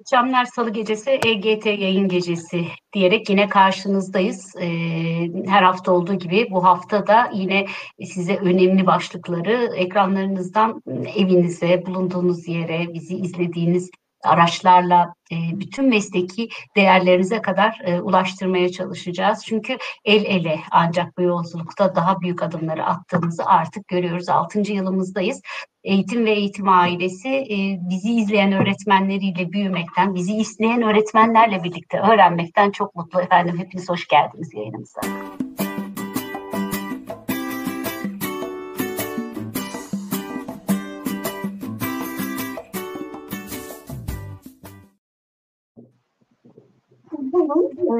Akşamlar Salı gecesi EGT yayın gecesi diyerek yine karşınızdayız. Ee, her hafta olduğu gibi bu hafta da yine size önemli başlıkları ekranlarınızdan evinize, bulunduğunuz yere, bizi izlediğiniz araçlarla e, bütün mesleki değerlerinize kadar e, ulaştırmaya çalışacağız. Çünkü el ele ancak bu yolculukta daha büyük adımları attığımızı artık görüyoruz. Altıncı yılımızdayız. Eğitim ve eğitim ailesi e, bizi izleyen öğretmenleriyle büyümekten, bizi isteyen öğretmenlerle birlikte öğrenmekten çok mutlu efendim. Hepiniz hoş geldiniz yayınımıza.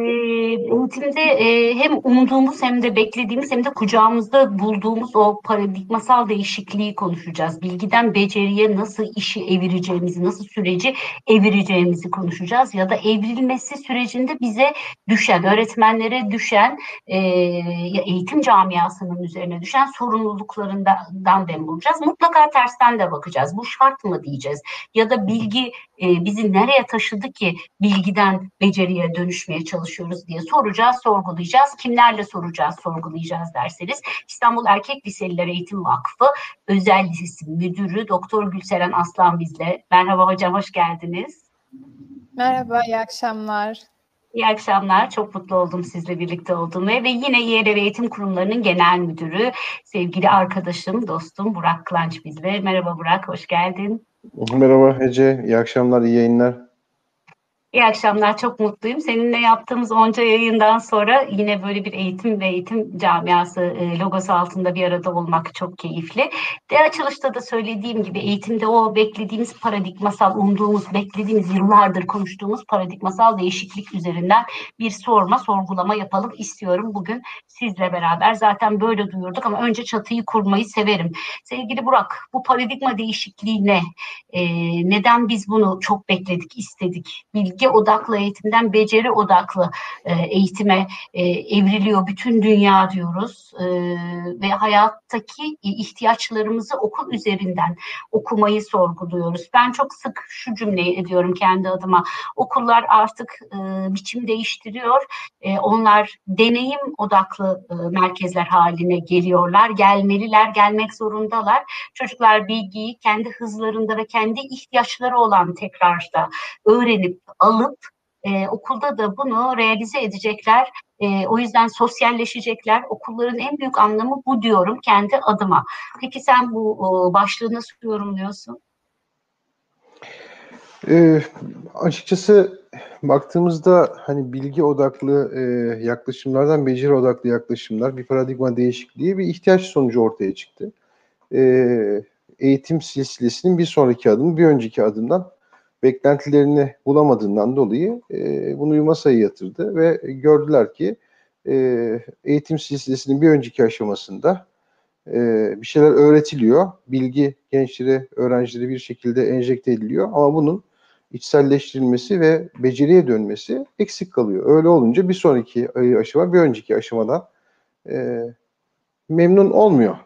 Eğitimde e, hem umduğumuz hem de beklediğimiz hem de kucağımızda bulduğumuz o paradigmasal değişikliği konuşacağız. Bilgiden beceriye nasıl işi evireceğimizi, nasıl süreci evireceğimizi konuşacağız. Ya da evrilmesi sürecinde bize düşen, öğretmenlere düşen, e, eğitim camiasının üzerine düşen sorumluluklarından dem vuracağız. Mutlaka tersten de bakacağız. Bu şart mı diyeceğiz? Ya da bilgi e, bizi nereye taşıdı ki bilgiden beceriye dönüşmeye çalışıyoruz diye soracağız, sorgulayacağız. Kimlerle soracağız, sorgulayacağız derseniz İstanbul Erkek Liseliler Eğitim Vakfı Özel Lisesi Müdürü Doktor Gülseren Aslan bizle. Merhaba hocam, hoş geldiniz. Merhaba, iyi akşamlar. İyi akşamlar. Çok mutlu oldum sizle birlikte olduğum ve yine YRV Eğitim Kurumlarının Genel Müdürü, sevgili arkadaşım, dostum Burak Klanç bizle. Merhaba Burak, hoş geldin. Merhaba Ece, iyi akşamlar, iyi yayınlar. İyi akşamlar, çok mutluyum. Seninle yaptığımız onca yayından sonra yine böyle bir eğitim ve eğitim camiası e, logosu altında bir arada olmak çok keyifli. De açılışta da söylediğim gibi eğitimde o beklediğimiz paradigmasal, umduğumuz, beklediğimiz yıllardır konuştuğumuz paradigmasal değişiklik üzerinden bir sorma, sorgulama yapalım istiyorum bugün sizle beraber. Zaten böyle duyurduk ama önce çatıyı kurmayı severim. Sevgili Burak, bu paradigma değişikliği ne? E, neden biz bunu çok bekledik, istedik? Bilgi bilgi odaklı eğitimden beceri odaklı e, eğitime e, evriliyor bütün dünya diyoruz e, ve hayattaki ihtiyaçlarımızı okul üzerinden okumayı sorguluyoruz. Ben çok sık şu cümleyi ediyorum kendi adıma. Okullar artık e, biçim değiştiriyor. E, onlar deneyim odaklı e, merkezler haline geliyorlar. Gelmeliler, gelmek zorundalar. Çocuklar bilgiyi kendi hızlarında ve kendi ihtiyaçları olan tekrarda öğrenip alıp e, okulda da bunu realize edecekler. E, o yüzden sosyalleşecekler. Okulların en büyük anlamı bu diyorum kendi adıma. Peki sen bu o, başlığı nasıl yorumluyorsun? E, açıkçası baktığımızda hani bilgi odaklı e, yaklaşımlardan beceri odaklı yaklaşımlar bir paradigma değişikliği bir ihtiyaç sonucu ortaya çıktı. E, eğitim silsilesinin bir sonraki adımı bir önceki adımdan beklentilerini bulamadığından dolayı e, bunu masaya yatırdı ve gördüler ki e, eğitim silsilesinin bir önceki aşamasında e, bir şeyler öğretiliyor. Bilgi gençlere, öğrencilere bir şekilde enjekte ediliyor ama bunun içselleştirilmesi ve beceriye dönmesi eksik kalıyor. Öyle olunca bir sonraki aşama bir önceki aşamadan e, memnun olmuyor.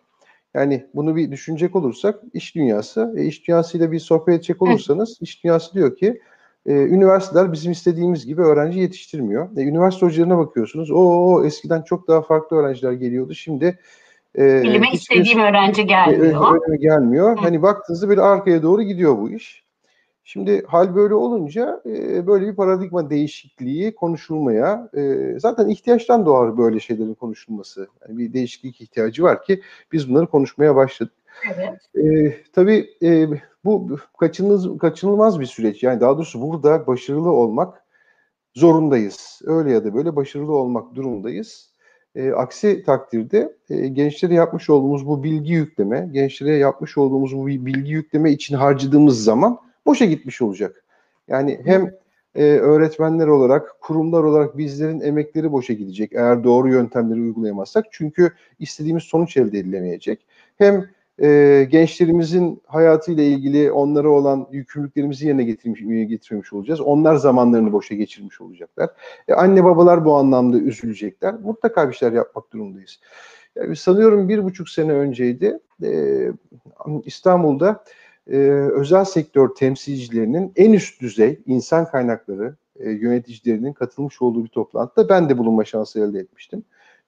Yani bunu bir düşünecek olursak iş dünyası, e, iş dünyasıyla bir sohbet edecek olursanız iş dünyası diyor ki e, üniversiteler bizim istediğimiz gibi öğrenci yetiştirmiyor. E, üniversite hocalarına bakıyorsunuz. O eskiden çok daha farklı öğrenciler geliyordu. Şimdi e, Bilime istediğim öğrenci gelmiyor. E, gelmiyor. Hı. Hani baktığınızda bir arkaya doğru gidiyor bu iş. Şimdi hal böyle olunca e, böyle bir paradigma değişikliği konuşulmaya e, zaten ihtiyaçtan doğar böyle şeylerin konuşulması. Yani bir değişiklik ihtiyacı var ki biz bunları konuşmaya başladık. Evet. E, tabii e, bu kaçınılmaz, kaçınılmaz bir süreç. Yani daha doğrusu burada başarılı olmak zorundayız. Öyle ya da böyle başarılı olmak durumundayız. E, aksi takdirde e, gençlere yapmış olduğumuz bu bilgi yükleme, gençlere yapmış olduğumuz bu bilgi yükleme için harcadığımız zaman boşa gitmiş olacak. Yani hem e, öğretmenler olarak, kurumlar olarak bizlerin emekleri boşa gidecek eğer doğru yöntemleri uygulayamazsak. Çünkü istediğimiz sonuç elde edilemeyecek. Hem e, gençlerimizin hayatıyla ilgili onlara olan yükümlülüklerimizi yerine getirmiş, getirmiş olacağız. Onlar zamanlarını boşa geçirmiş olacaklar. E, anne babalar bu anlamda üzülecekler. Mutlaka bir şeyler yapmak durumundayız. Yani sanıyorum bir buçuk sene önceydi e, İstanbul'da e, özel sektör temsilcilerinin en üst düzey insan kaynakları e, yöneticilerinin katılmış olduğu bir toplantıda ben de bulunma şansı elde etmiştim.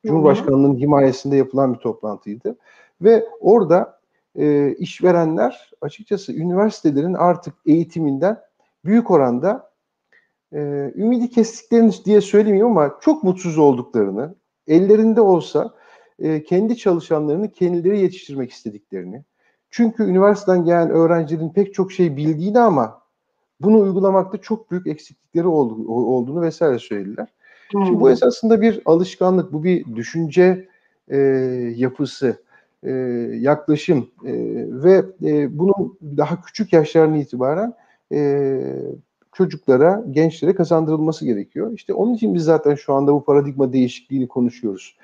Cumhurbaşkanlığının himayesinde yapılan bir toplantıydı. Ve orada e, işverenler açıkçası üniversitelerin artık eğitiminden büyük oranda e, ümidi kestiklerini diye söylemeyeyim ama çok mutsuz olduklarını, ellerinde olsa e, kendi çalışanlarını kendileri yetiştirmek istediklerini, çünkü üniversiteden gelen öğrencilerin pek çok şey bildiğini ama bunu uygulamakta çok büyük eksiklikleri olduğunu vesaire söylediler. Hmm. Şimdi bu esasında bir alışkanlık, bu bir düşünce e, yapısı, e, yaklaşım e, ve e, bunun daha küçük yaşlarından itibaren e, çocuklara, gençlere kazandırılması gerekiyor. İşte onun için biz zaten şu anda bu paradigma değişikliğini konuşuyoruz.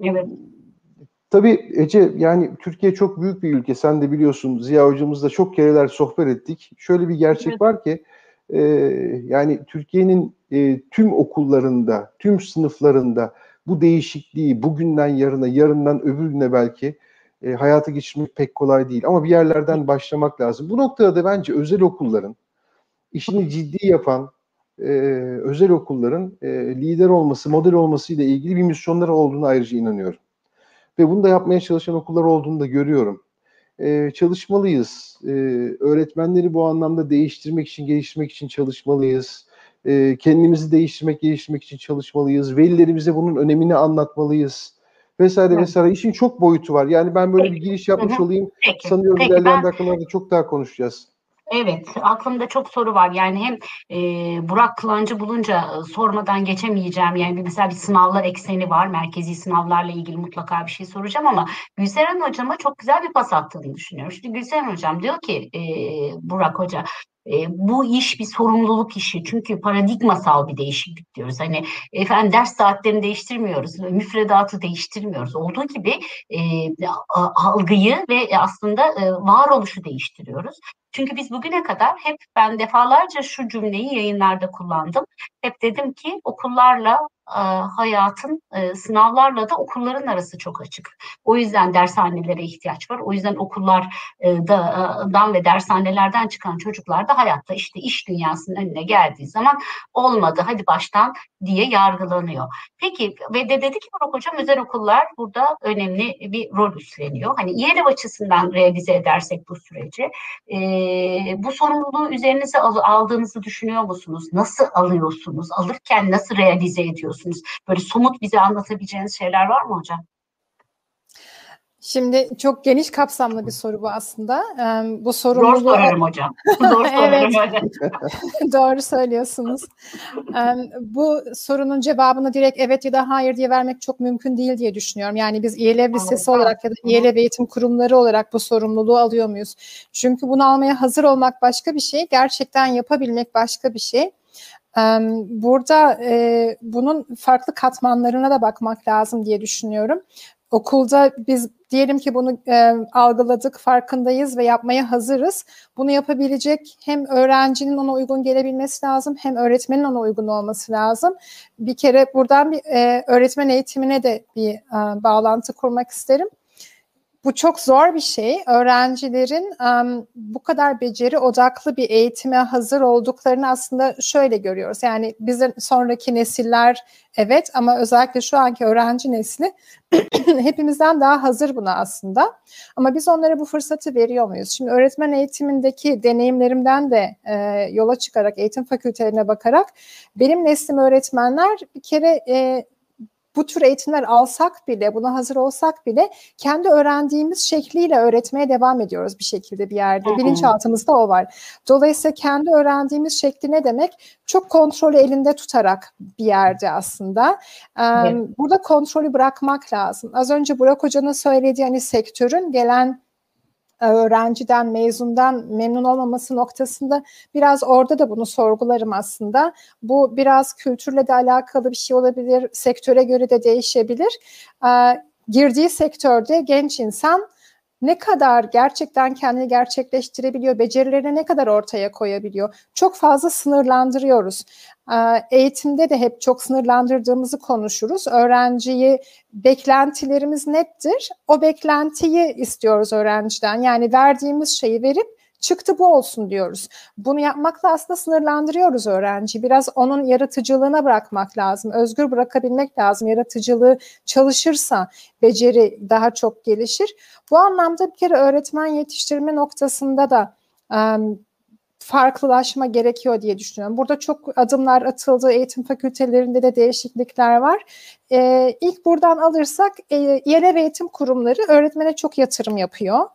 Evet. Tabii Ece yani Türkiye çok büyük bir ülke. Sen de biliyorsun Ziya hocamızla çok kereler sohbet ettik. Şöyle bir gerçek evet. var ki e, yani Türkiye'nin e, tüm okullarında, tüm sınıflarında bu değişikliği bugünden yarına, yarından öbür güne belki e, hayata geçirmek pek kolay değil. Ama bir yerlerden başlamak lazım. Bu noktada da bence özel okulların işini ciddi yapan e, özel okulların e, lider olması, model olması ile ilgili bir misyonları olduğunu ayrıca inanıyorum. Ve bunu da yapmaya çalışan okullar olduğunu da görüyorum. Ee, çalışmalıyız. Ee, öğretmenleri bu anlamda değiştirmek için, geliştirmek için çalışmalıyız. Ee, kendimizi değiştirmek, geliştirmek için çalışmalıyız. Velilerimize bunun önemini anlatmalıyız. Vesaire evet. vesaire. İşin çok boyutu var. Yani ben böyle Peki. bir giriş yapmış Hı-hı. olayım. Peki. Sanıyorum Peki, ilerleyen ben... dakikalarda çok daha konuşacağız. Evet, aklımda çok soru var. Yani hem e, Burak Kılancı bulunca e, sormadan geçemeyeceğim. Yani mesela bir sınavlar ekseni var. Merkezi sınavlarla ilgili mutlaka bir şey soracağım ama Gülseren Hocama çok güzel bir pas attığını düşünüyorum. Şimdi Gülseren Hocam diyor ki e, Burak Hoca, e, bu iş bir sorumluluk işi çünkü paradigmasal bir değişiklik diyoruz. Hani efendim ders saatlerini değiştirmiyoruz, müfredatı değiştirmiyoruz. Olduğu gibi e, algıyı ve aslında e, varoluşu değiştiriyoruz. Çünkü biz bugüne kadar hep ben defalarca şu cümleyi yayınlarda kullandım. Hep dedim ki okullarla e, hayatın e, sınavlarla da okulların arası çok açık. O yüzden dershanelere ihtiyaç var. O yüzden okullardan ve dershanelerden çıkan çocuklar da hayatta işte iş dünyasının önüne geldiği zaman olmadı hadi baştan diye yargılanıyor. Peki ve de dedi ki Burak Hocam özel okullar burada önemli bir rol üstleniyor. Hani İELEV açısından realize edersek bu süreci e, bu sorumluluğu üzerinize aldığınızı düşünüyor musunuz? Nasıl alıyorsunuz? Alırken nasıl realize ediyorsunuz? Ediyorsunuz? Böyle somut bize anlatabileceğiniz şeyler var mı hocam? Şimdi çok geniş kapsamlı bir soru bu aslında. Ee, bu sorumluluğu... Zor sorarım hocam. Zor sorarım hocam. Doğru söylüyorsunuz. Ee, bu sorunun cevabını direkt evet ya da hayır diye vermek çok mümkün değil diye düşünüyorum. Yani biz İELEV Lisesi olarak ya da İELEV eğitim kurumları olarak bu sorumluluğu alıyor muyuz? Çünkü bunu almaya hazır olmak başka bir şey, gerçekten yapabilmek başka bir şey. Burada e, bunun farklı katmanlarına da bakmak lazım diye düşünüyorum. Okulda biz diyelim ki bunu e, algıladık, farkındayız ve yapmaya hazırız. Bunu yapabilecek hem öğrencinin ona uygun gelebilmesi lazım, hem öğretmenin ona uygun olması lazım. Bir kere buradan bir e, öğretmen eğitimine de bir e, bağlantı kurmak isterim. Bu çok zor bir şey. Öğrencilerin um, bu kadar beceri odaklı bir eğitime hazır olduklarını aslında şöyle görüyoruz. Yani bizim sonraki nesiller evet ama özellikle şu anki öğrenci nesli hepimizden daha hazır buna aslında. Ama biz onlara bu fırsatı veriyor muyuz? Şimdi öğretmen eğitimindeki deneyimlerimden de e, yola çıkarak, eğitim fakültelerine bakarak benim neslim öğretmenler bir kere e, bu tür eğitimler alsak bile, buna hazır olsak bile kendi öğrendiğimiz şekliyle öğretmeye devam ediyoruz bir şekilde bir yerde. Bilinçaltımızda o var. Dolayısıyla kendi öğrendiğimiz şekli ne demek? Çok kontrolü elinde tutarak bir yerde aslında. Evet. Burada kontrolü bırakmak lazım. Az önce Burak Hoca'nın söylediği hani sektörün gelen öğrenciden, mezundan memnun olmaması noktasında biraz orada da bunu sorgularım aslında. Bu biraz kültürle de alakalı bir şey olabilir, sektöre göre de değişebilir. girdiği sektörde genç insan ne kadar gerçekten kendini gerçekleştirebiliyor, becerilerini ne kadar ortaya koyabiliyor. Çok fazla sınırlandırıyoruz. Eğitimde de hep çok sınırlandırdığımızı konuşuruz. Öğrenciyi beklentilerimiz nettir. O beklentiyi istiyoruz öğrenciden. Yani verdiğimiz şeyi verip çıktı bu olsun diyoruz. Bunu yapmakla aslında sınırlandırıyoruz öğrenciyi. Biraz onun yaratıcılığına bırakmak lazım. Özgür bırakabilmek lazım. Yaratıcılığı çalışırsa beceri daha çok gelişir. Bu anlamda bir kere öğretmen yetiştirme noktasında da um, farklılaşma gerekiyor diye düşünüyorum. Burada çok adımlar atıldı. Eğitim fakültelerinde de değişiklikler var. Ee, ilk buradan alırsak e, yerel eğitim kurumları öğretmene çok yatırım yapıyor.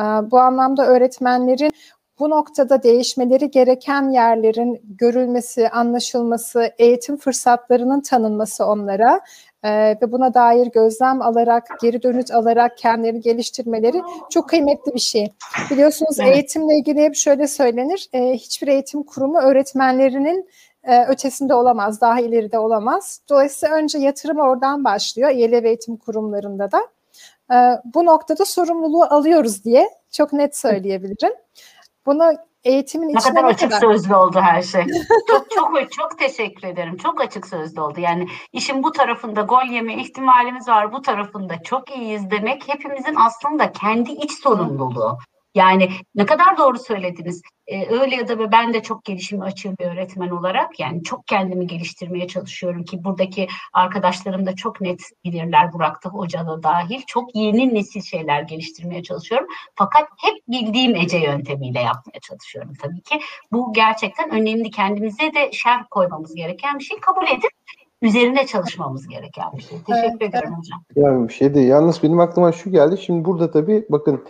Ee, bu anlamda öğretmenlerin bu noktada değişmeleri gereken yerlerin görülmesi, anlaşılması, eğitim fırsatlarının tanınması onlara e, ve buna dair gözlem alarak, geri dönüt alarak kendilerini geliştirmeleri çok kıymetli bir şey. Biliyorsunuz evet. eğitimle ilgili hep şöyle söylenir, e, hiçbir eğitim kurumu öğretmenlerinin e, ötesinde olamaz, daha ileride olamaz. Dolayısıyla önce yatırım oradan başlıyor, İELEV eğitim kurumlarında da. E, bu noktada sorumluluğu alıyoruz diye çok net söyleyebilirim. Bunu eğitimin ne içine kadar açık kadar... sözlü oldu her şey. çok çok çok teşekkür ederim. Çok açık sözlü oldu. Yani işin bu tarafında gol yeme ihtimalimiz var. Bu tarafında çok iyiyiz demek hepimizin aslında kendi iç sorumluluğu. Yani ne kadar doğru söylediniz. Ee, öyle ya da ben de çok gelişim açığım bir öğretmen olarak yani çok kendimi geliştirmeye çalışıyorum ki buradaki arkadaşlarım da çok net bilirler Burak'ta Hoca da dahil. Çok yeni nesil şeyler geliştirmeye çalışıyorum. Fakat hep bildiğim Ece yöntemiyle yapmaya çalışıyorum tabii ki. Bu gerçekten önemli. Kendimize de şerh koymamız gereken bir şey. Kabul edip üzerine çalışmamız gereken bir şey. Teşekkür evet, ederim hocam. Ya bir şey de yalnız benim aklıma şu geldi. Şimdi burada tabii bakın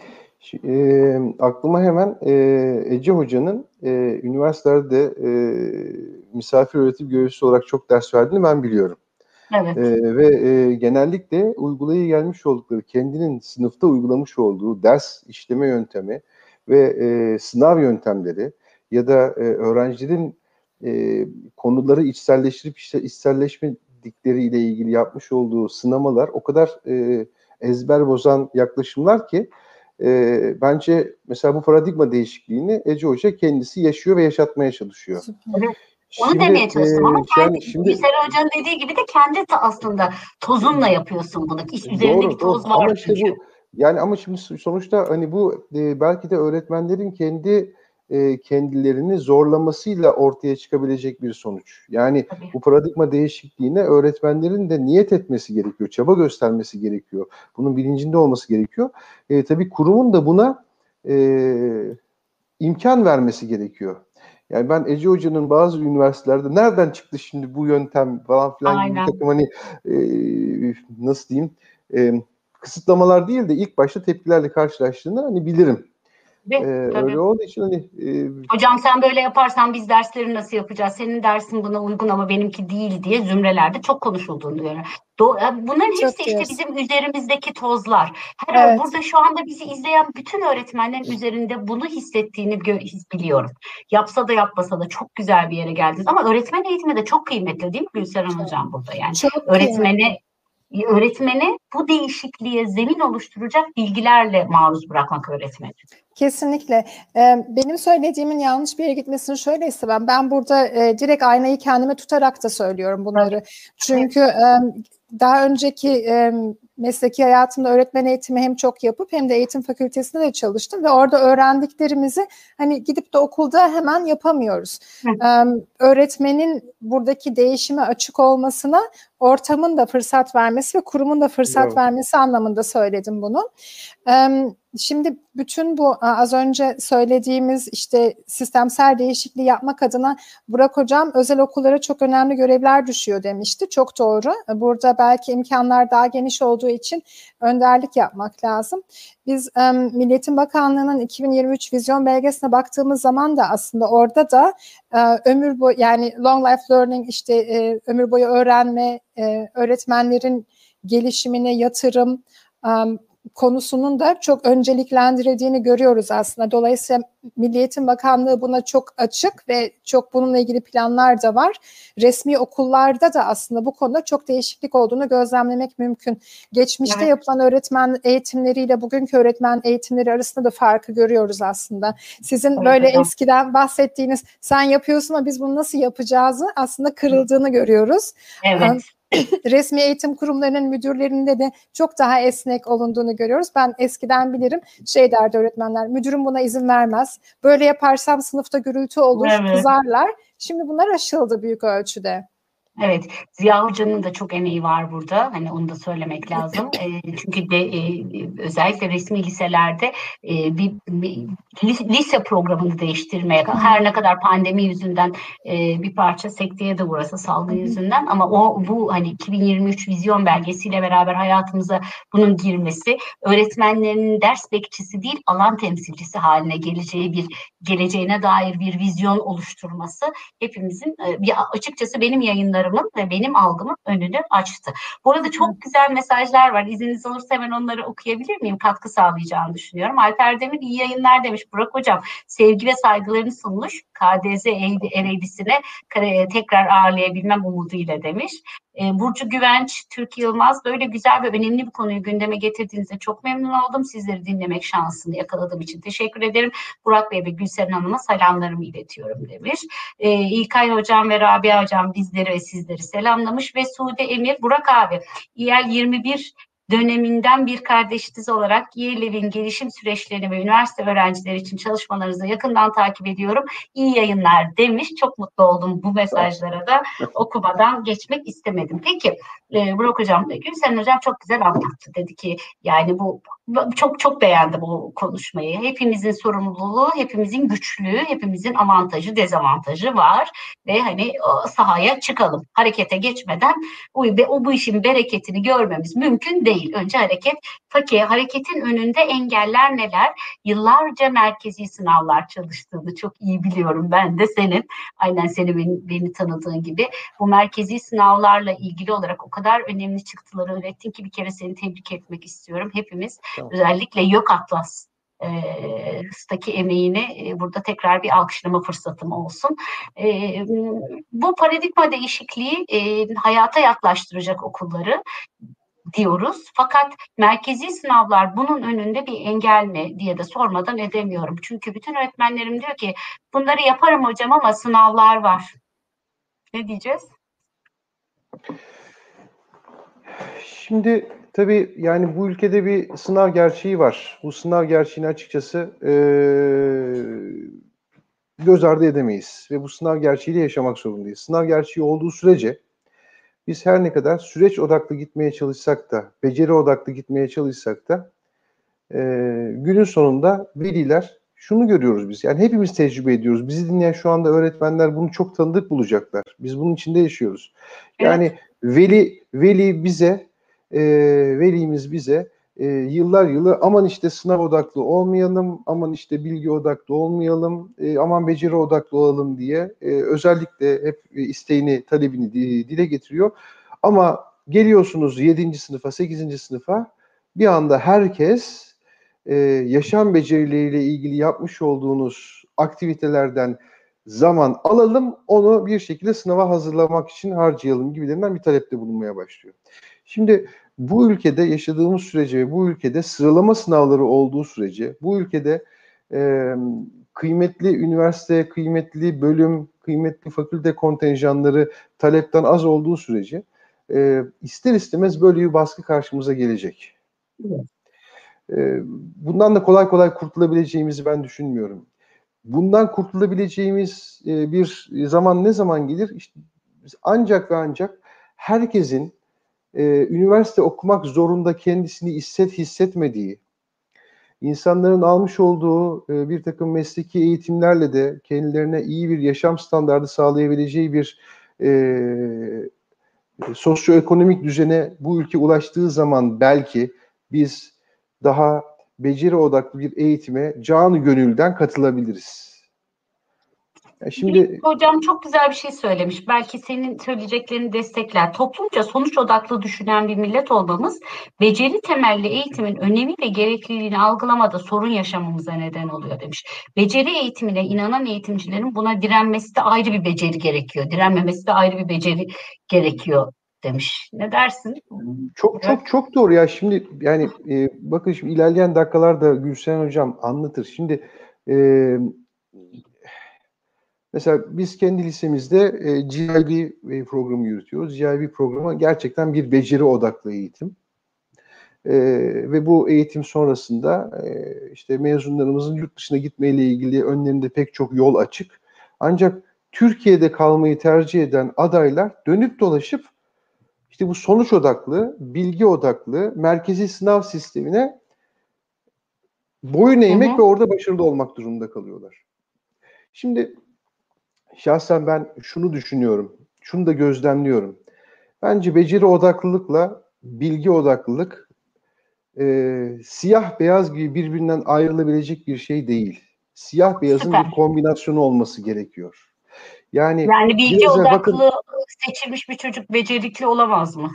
e, aklıma hemen e, Ece Hoca'nın e, üniversitelerde e, misafir öğretim görevlisi olarak çok ders verdiğini ben biliyorum. Evet. E, ve e, genellikle uygulayı gelmiş oldukları, kendinin sınıfta uygulamış olduğu ders işleme yöntemi ve e, sınav yöntemleri ya da e, öğrencilerin e, konuları içselleştirip işte içselleşmedikleriyle ilgili yapmış olduğu sınamalar o kadar e, ezber bozan yaklaşımlar ki e, bence mesela bu paradigma değişikliğini Ece Hoca kendisi yaşıyor ve yaşatmaya çalışıyor. Onu şimdi, demeye çalıştım ama e, kendi, şimdi, Gülser Hoca'nın dediği gibi de kendi aslında tozunla yapıyorsun bunu. İş üzerinde doğru, bir toz doğru. var ama çünkü. Işte bu, yani ama şimdi sonuçta hani bu e, belki de öğretmenlerin kendi e, kendilerini zorlamasıyla ortaya çıkabilecek bir sonuç. Yani Tabii. bu paradigma değişikliğine öğretmenlerin de niyet etmesi gerekiyor, çaba göstermesi gerekiyor. Bunun bilincinde olması gerekiyor. E, tabii kurumun da buna e, imkan vermesi gerekiyor. Yani ben Ece Hoca'nın bazı üniversitelerde nereden çıktı şimdi bu yöntem falan filan Aynen. gibi bir takım hani e, nasıl diyeyim e, kısıtlamalar değil de ilk başta tepkilerle karşılaştığını hani bilirim. Ve, ee, öyle olduğu için hani e, hocam sen böyle yaparsan biz dersleri nasıl yapacağız? Senin dersin buna uygun ama benimki değil diye zümrelerde çok konuşulduğunu duyuyorum. Do- bunların hepsi çok işte diyorsun. bizim üzerimizdeki tozlar. Her evet. burada şu anda bizi izleyen bütün öğretmenlerin üzerinde bunu hissettiğini gö- biliyorum. Yapsa da yapmasa da çok güzel bir yere geldiniz ama öğretmen eğitimi de çok kıymetli değil mi Gülseren hocam burada yani? Çok öğretmene kıymetli öğretmeni bu değişikliğe zemin oluşturacak bilgilerle maruz bırakmak öğretmeni. Kesinlikle. Ee, benim söylediğimin yanlış bir yere gitmesini şöyle istemem. Ben burada e, direkt aynayı kendime tutarak da söylüyorum bunları. Evet. Çünkü evet. daha önceki mesleki hayatımda öğretmen eğitimi hem çok yapıp hem de eğitim fakültesinde de çalıştım ve orada öğrendiklerimizi hani gidip de okulda hemen yapamıyoruz. Ee, öğretmenin buradaki değişime açık olmasına ortamın da fırsat vermesi ve kurumun da fırsat evet. vermesi anlamında söyledim bunu. Ee, Şimdi bütün bu az önce söylediğimiz işte sistemsel değişikliği yapmak adına Burak Hocam özel okullara çok önemli görevler düşüyor demişti. Çok doğru. Burada belki imkanlar daha geniş olduğu için önderlik yapmak lazım. Biz um, Milliyetin Bakanlığı'nın 2023 vizyon belgesine baktığımız zaman da aslında orada da uh, ömür boyu yani long life learning işte e, ömür boyu öğrenme, e, öğretmenlerin gelişimine yatırım, konusunun da çok önceliklendirildiğini görüyoruz aslında. Dolayısıyla Milli Eğitim Bakanlığı buna çok açık ve çok bununla ilgili planlar da var. Resmi okullarda da aslında bu konuda çok değişiklik olduğunu gözlemlemek mümkün. Geçmişte evet. yapılan öğretmen eğitimleriyle bugünkü öğretmen eğitimleri arasında da farkı görüyoruz aslında. Sizin evet, böyle hocam. eskiden bahsettiğiniz sen yapıyorsun ama biz bunu nasıl yapacağızı aslında kırıldığını görüyoruz. Evet. Resmi eğitim kurumlarının müdürlerinde de çok daha esnek olunduğunu görüyoruz. Ben eskiden bilirim şey derdi öğretmenler müdürüm buna izin vermez. Böyle yaparsam sınıfta gürültü olur, Evet. kızarlar. Şimdi bunlar aşıldı büyük ölçüde. Evet, Ziya Hoca'nın da çok emeği var burada. Hani onu da söylemek lazım. E, çünkü de e, özellikle resmi liselerde e, bir, bir lis- lise programını değiştirmeye her ne kadar pandemi yüzünden e, bir parça sekteye de uğrasa salgın yüzünden ama o bu hani 2023 vizyon belgesiyle beraber hayatımıza bunun girmesi öğretmenlerin ders bekçisi değil alan temsilcisi haline geleceği bir geleceğine dair bir vizyon oluşturması hepimizin e, bir açıkçası benim yayınlarımın ve benim algımın önünü açtı. Bu arada çok güzel mesajlar var. İzniniz olursa hemen onları okuyabilir miyim? Katkı sağlayacağını düşünüyorum. Alper Demir iyi yayınlar demiş. Burak Hocam sevgi ve saygılarını sunmuş. KDZ Ereğlisi'ne kare- tekrar ağırlayabilmem umuduyla demiş. E, Burcu Güvenç, Türk Yılmaz böyle güzel ve önemli bir konuyu gündeme getirdiğinizde çok memnun oldum. Sizleri dinlemek şansını yakaladığım için teşekkür ederim. Burak Bey ve Gülseren Hanım'a selamlarımı iletiyorum demiş. E, İlkay Hocam ve Rabia Hocam bizleri ve sizleri selamlamış ve Sude Emir, Burak abi İYEL 21 döneminden bir kardeşiniz olarak YEL'lerin gelişim süreçlerini ve üniversite öğrencileri için çalışmalarınızı yakından takip ediyorum. İyi yayınlar demiş. Çok mutlu oldum bu mesajlara da okumadan geçmek istemedim. Peki e, Burak Hocam, Gülsen Hocam çok güzel anlattı. Dedi ki yani bu çok çok beğendim bu konuşmayı. Hepimizin sorumluluğu, hepimizin güçlüğü, hepimizin avantajı, dezavantajı var ve hani o sahaya çıkalım. Harekete geçmeden o bu işin bereketini görmemiz mümkün değil. Önce hareket. Peki hareketin önünde engeller neler? Yıllarca merkezi sınavlar çalıştığını çok iyi biliyorum ben de senin. Aynen seni beni, beni tanıdığın gibi. Bu merkezi sınavlarla ilgili olarak o kadar önemli çıktıları ürettin ki bir kere seni tebrik etmek istiyorum. Hepimiz Tamam. özellikle yok atlas e, staki emeğini e, burada tekrar bir alkışlama fırsatım olsun. E, bu paradigma değişikliği e, hayata yaklaştıracak okulları diyoruz. Fakat merkezi sınavlar bunun önünde bir engel mi diye de sormadan edemiyorum. Çünkü bütün öğretmenlerim diyor ki bunları yaparım hocam ama sınavlar var. Ne diyeceğiz? Şimdi tabii yani bu ülkede bir sınav gerçeği var. Bu sınav gerçeğini açıkçası eee, göz ardı edemeyiz. Ve bu sınav gerçeğiyle yaşamak zorundayız. Sınav gerçeği olduğu sürece biz her ne kadar süreç odaklı gitmeye çalışsak da, beceri odaklı gitmeye çalışsak da eee, günün sonunda veliler şunu görüyoruz biz. Yani hepimiz tecrübe ediyoruz. Bizi dinleyen şu anda öğretmenler bunu çok tanıdık bulacaklar. Biz bunun içinde yaşıyoruz. Yani veli veli bize e, velimiz bize e, yıllar yılı aman işte sınav odaklı olmayalım, aman işte bilgi odaklı olmayalım, e, aman beceri odaklı olalım diye e, özellikle hep isteğini, talebini di- dile getiriyor. Ama geliyorsunuz 7. sınıfa, 8. sınıfa bir anda herkes e, yaşam becerileriyle ilgili yapmış olduğunuz aktivitelerden zaman alalım, onu bir şekilde sınava hazırlamak için harcayalım gibilerinden bir talepte bulunmaya başlıyor. Şimdi bu ülkede yaşadığımız sürece ve bu ülkede sıralama sınavları olduğu sürece, bu ülkede e, kıymetli üniversite, kıymetli bölüm, kıymetli fakülte kontenjanları talepten az olduğu sürece e, ister istemez böyle bir baskı karşımıza gelecek. Evet. E, bundan da kolay kolay kurtulabileceğimizi ben düşünmüyorum. Bundan kurtulabileceğimiz e, bir zaman ne zaman gelir? İşte ancak ve ancak herkesin e, üniversite okumak zorunda kendisini hisset hissetmediği, insanların almış olduğu e, bir takım mesleki eğitimlerle de kendilerine iyi bir yaşam standardı sağlayabileceği bir e, sosyoekonomik düzene bu ülke ulaştığı zaman belki biz daha beceri odaklı bir eğitime canı gönülden katılabiliriz. Ya şimdi Hocam çok güzel bir şey söylemiş. Belki senin söyleyeceklerini destekler. Toplumca sonuç odaklı düşünen bir millet olmamız, beceri temelli eğitimin önemi ve gerekliliğini algılamada sorun yaşamamıza neden oluyor demiş. Beceri eğitimine inanan eğitimcilerin buna direnmesi de ayrı bir beceri gerekiyor. Direnmemesi de ayrı bir beceri gerekiyor demiş. Ne dersin? Çok çok çok doğru ya. Şimdi yani e, bakın şimdi ilerleyen dakikalarda Gülsen Hocam anlatır. Şimdi e, Mesela biz kendi lisemizde e, GIB e, programı yürütüyoruz. GIB programı gerçekten bir beceri odaklı eğitim. E, ve bu eğitim sonrasında e, işte mezunlarımızın yurt dışına gitmeyle ilgili önlerinde pek çok yol açık. Ancak Türkiye'de kalmayı tercih eden adaylar dönüp dolaşıp işte bu sonuç odaklı, bilgi odaklı, merkezi sınav sistemine boyun eğmek hı hı. ve orada başarılı olmak durumunda kalıyorlar. Şimdi şahsen ben şunu düşünüyorum, şunu da gözlemliyorum. Bence beceri odaklılıkla bilgi odaklılık e, siyah beyaz gibi birbirinden ayrılabilecek bir şey değil. Siyah beyazın Süper. bir kombinasyonu olması gerekiyor. Yani, yani bilgi odaklı bakın, seçilmiş bir çocuk becerikli olamaz mı?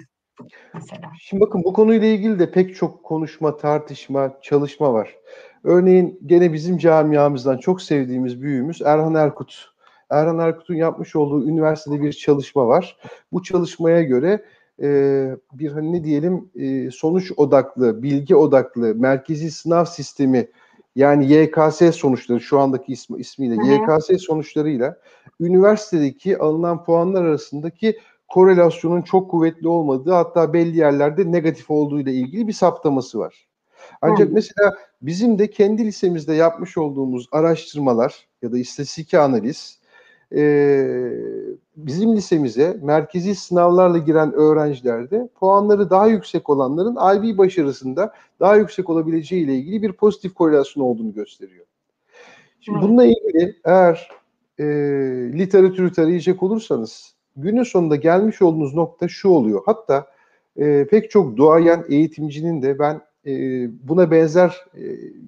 Mesela. Şimdi bakın bu konuyla ilgili de pek çok konuşma, tartışma, çalışma var. Örneğin gene bizim camiamızdan çok sevdiğimiz büyüğümüz Erhan Erkut. Erhan Erkut'un yapmış olduğu üniversitede bir çalışma var. Bu çalışmaya göre e, bir hani ne diyelim e, sonuç odaklı, bilgi odaklı, merkezi sınav sistemi yani YKS sonuçları şu andaki ismi, ismiyle hı hı. YKS sonuçlarıyla üniversitedeki alınan puanlar arasındaki korelasyonun çok kuvvetli olmadığı hatta belli yerlerde negatif olduğu ile ilgili bir saptaması var. Ancak hı. mesela bizim de kendi lisemizde yapmış olduğumuz araştırmalar ya da istatistik analiz e, bizim lisemize merkezi sınavlarla giren öğrencilerde puanları daha yüksek olanların IB başarısında daha yüksek olabileceği ile ilgili bir pozitif korelasyon olduğunu gösteriyor. Şimdi bununla ilgili eğer e, literatürü tarayacak olursanız günün sonunda gelmiş olduğunuz nokta şu oluyor. Hatta e, pek çok duayen eğitimcinin de ben e, buna benzer e,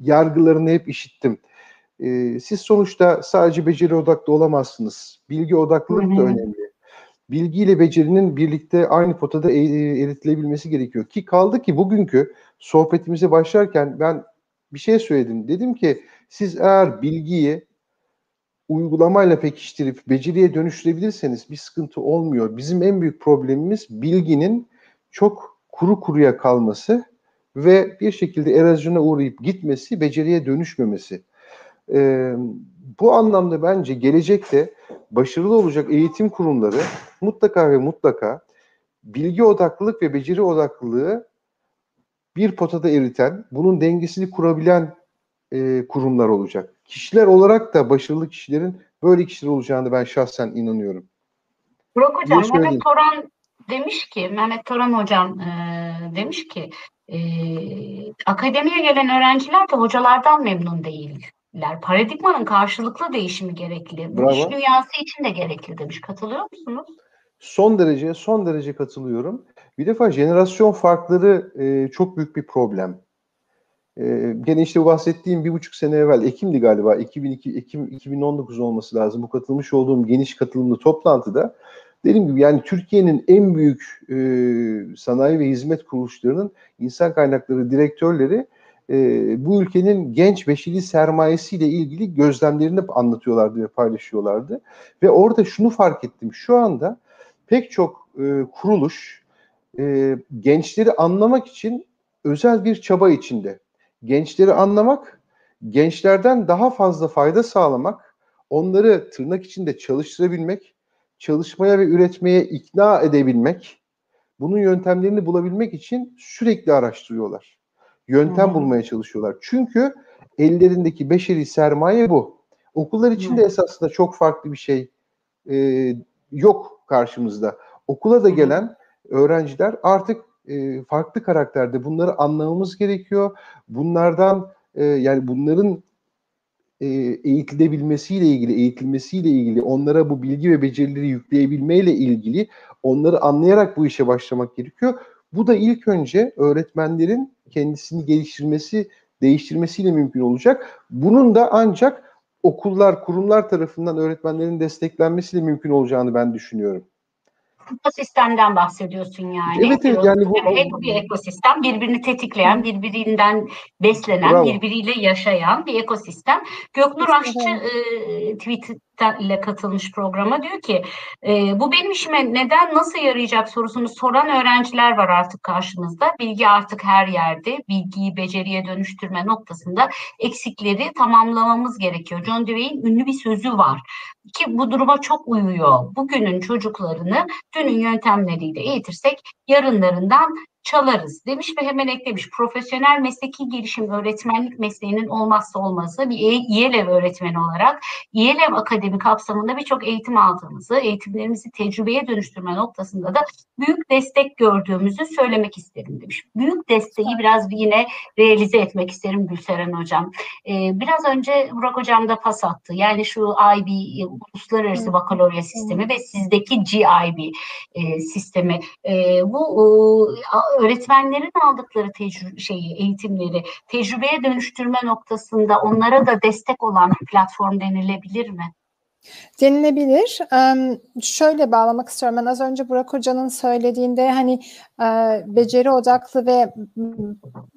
yargılarını hep işittim. E, siz sonuçta sadece beceri odaklı olamazsınız. Bilgi odaklılık da önemli. Bilgi ile becerinin birlikte aynı potada e, e, eritilebilmesi gerekiyor. Ki kaldı ki bugünkü sohbetimize başlarken ben bir şey söyledim. Dedim ki siz eğer bilgiyi uygulamayla pekiştirip beceriye dönüştürebilirseniz bir sıkıntı olmuyor. Bizim en büyük problemimiz bilginin çok kuru kuruya kalması ve bir şekilde erozyona uğrayıp gitmesi, beceriye dönüşmemesi. E, bu anlamda bence gelecekte başarılı olacak eğitim kurumları mutlaka ve mutlaka bilgi odaklılık ve beceri odaklılığı bir potada eriten, bunun dengesini kurabilen e, kurumlar olacak. Kişiler olarak da başarılı kişilerin böyle kişiler olacağını ben şahsen inanıyorum. Burak Hocam, Mehmet Toran demiş ki, Mehmet Toran Hocam e, demiş ki, e, akademiye gelen öğrenciler de hocalardan memnun değil paradigmanın karşılıklı değişimi gerekli. Bravo. Bu iş dünyası için de gerekli demiş. Katılıyor musunuz? Son derece son derece katılıyorum. Bir defa jenerasyon farkları e, çok büyük bir problem. E, gene işte bahsettiğim bir buçuk sene evvel Ekim'di galiba 2002 Ekim 2019 olması lazım. Bu katılmış olduğum geniş katılımlı toplantıda dediğim gibi yani Türkiye'nin en büyük e, sanayi ve hizmet kuruluşlarının insan kaynakları direktörleri e, bu ülkenin genç beşili sermayesiyle ilgili gözlemlerini anlatıyorlardı ve paylaşıyorlardı. Ve orada şunu fark ettim. Şu anda pek çok e, kuruluş e, gençleri anlamak için özel bir çaba içinde. Gençleri anlamak, gençlerden daha fazla fayda sağlamak, onları tırnak içinde çalıştırabilmek, çalışmaya ve üretmeye ikna edebilmek, bunun yöntemlerini bulabilmek için sürekli araştırıyorlar yöntem hmm. bulmaya çalışıyorlar. Çünkü ellerindeki beşeri sermaye bu. Okullar için de esasında çok farklı bir şey e, yok karşımızda. Okula da gelen öğrenciler artık e, farklı karakterde bunları anlamamız gerekiyor. Bunlardan e, yani bunların e, eğitilebilmesiyle ilgili, eğitilmesiyle ilgili, onlara bu bilgi ve becerileri yükleyebilmeyle ilgili onları anlayarak bu işe başlamak gerekiyor. Bu da ilk önce öğretmenlerin kendisini geliştirmesi, değiştirmesiyle mümkün olacak. Bunun da ancak okullar, kurumlar tarafından öğretmenlerin desteklenmesiyle mümkün olacağını ben düşünüyorum ekosistemden bahsediyorsun yani. Evet evet yani bu hep bir ekosistem birbirini tetikleyen, birbirinden beslenen, Bravo. birbiriyle yaşayan bir ekosistem. Göknur Aşçı e, tweet ile katılmış programa diyor ki e, bu benim işime neden nasıl yarayacak sorusunu soran öğrenciler var artık karşımızda. Bilgi artık her yerde. Bilgiyi beceriye dönüştürme noktasında eksikleri tamamlamamız gerekiyor. John Dewey'in ünlü bir sözü var. ki bu duruma çok uyuyor. Bugünün çocuklarını dünün yöntemleriyle eğitirsek yarınlarından çalarız demiş ve hemen eklemiş. Profesyonel mesleki gelişim öğretmenlik mesleğinin olmazsa olmazı bir İELEV öğretmeni olarak İELEV Akademi kapsamında birçok eğitim aldığımızı, eğitimlerimizi tecrübeye dönüştürme noktasında da büyük destek gördüğümüzü söylemek isterim demiş. Büyük desteği biraz yine realize etmek isterim Gülseren Hocam. Ee, biraz önce Burak Hocam da pas attı. Yani şu IB, Uluslararası Bakalorya Sistemi ve sizdeki GIB e, sistemi. E, bu e, öğretmenlerin aldıkları tecrübe şeyi, eğitimleri tecrübeye dönüştürme noktasında onlara da destek olan bir platform denilebilir mi? Denilebilir. Şöyle bağlamak istiyorum. Ben az önce Burak Hoca'nın söylediğinde hani e, beceri odaklı ve